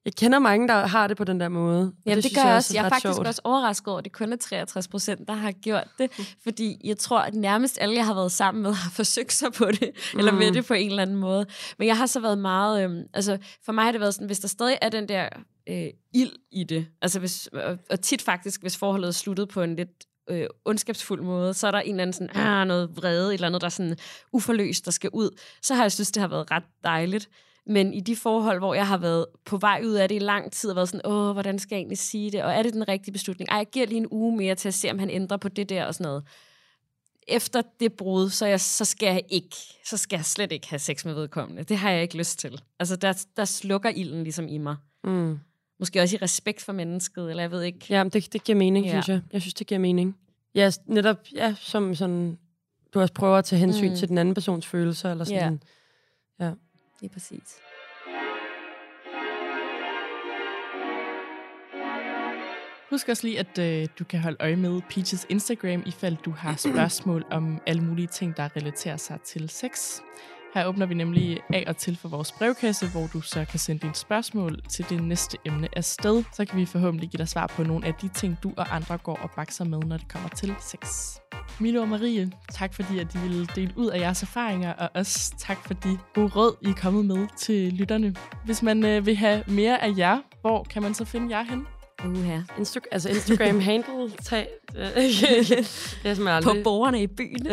C: Jeg kender mange, der har det på den der måde.
B: Jamen, det, det gør jeg også. Jeg er faktisk
C: sjovt.
B: også overrasket over, at det kun er 63 procent, der har gjort det. Fordi jeg tror, at nærmest alle, jeg har været sammen med, har forsøgt sig på det. Mm. Eller med det på en eller anden måde. Men jeg har så været meget... Øhm, altså, for mig har det været sådan, hvis der stadig er den der øh, ild i det. Altså, hvis, og, og tit faktisk, hvis forholdet er sluttet på en lidt øh, ondskabsfuld måde, så er der en eller anden sådan, ah, noget vrede, et eller andet, der er sådan uforløst, der skal ud. Så har jeg synes, det har været ret dejligt. Men i de forhold, hvor jeg har været på vej ud af det i lang tid, og været sådan, åh, hvordan skal jeg egentlig sige det? Og er det den rigtige beslutning? Ej, jeg giver lige en uge mere til at se, om han ændrer på det der og sådan noget. Efter det brud, så, jeg, så skal jeg ikke, så skal jeg slet ikke have sex med vedkommende. Det har jeg ikke lyst til. Altså, der, der slukker ilden ligesom i mig.
C: Mm.
B: Måske også i respekt for mennesket, eller jeg ved ikke.
C: Ja, det, det giver mening,
B: Ja.
C: ja. synes jeg. Jeg synes, det giver mening. Ja, netop, ja, som sådan, du også prøver at tage hensyn Mm. til den anden persons følelser, eller sådan.
B: Ja. Lige præcis.
A: Husk også lige, at øh, du kan holde øje med Peaches Instagram, ifald du har spørgsmål om alle mulige ting, der relaterer sig til sex. Her åbner vi nemlig af og til for vores brevkasse, hvor du så kan sende dine spørgsmål til det næste emne afsted. Så kan vi forhåbentlig give dig svar på nogle af de ting, du og andre går og bakser med, når det kommer til sex. Milo og Marie, tak fordi, at I ville dele ud af jeres erfaringer, og også tak for de gode råd, I er kommet med til lytterne. Hvis man øh, vil have mere af jer, hvor kan man så finde jer hen?
B: Uha.
C: Insta- altså Instagram handle, tag, det er simpelthen
B: På
C: aldrig.
B: borgerne i byen.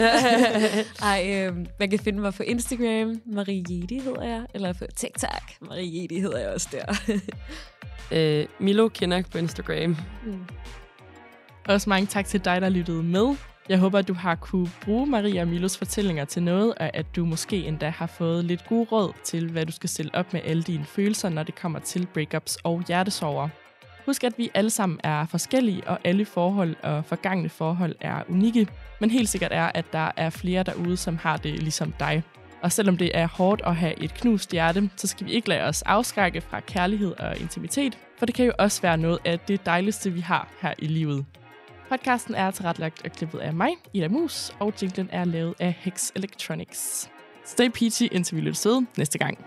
B: Ej, øh, man kan finde mig på Instagram. Marie Jedi hedder jeg. Eller på TikTok. Marie Jedi hedder jeg også der.
C: øh, Milo Kinnock på Instagram.
A: Også mange tak til dig, der lyttede med. Jeg håber, at du har kunne bruge Maria og Milos fortællinger til noget, og at du måske endda har fået lidt gode råd til, hvad du skal stille op med alle dine følelser, når det kommer til breakups og hjertesorger. Husk, at vi alle sammen er forskellige, og alle forhold og forgangne forhold er unikke. Men helt sikkert er, at der er flere derude, som har det ligesom dig. Og selvom det er hårdt at have et knust hjerte, så skal vi ikke lade os afskrække fra kærlighed og intimitet, for det kan jo også være noget af det dejligste, vi har her i livet. Podcasten er tilrettelagt og klippet af mig, Ida Mus, og jinglen er lavet af Hex Electronics. Stay peachy, indtil vi lyttes ved næste gang.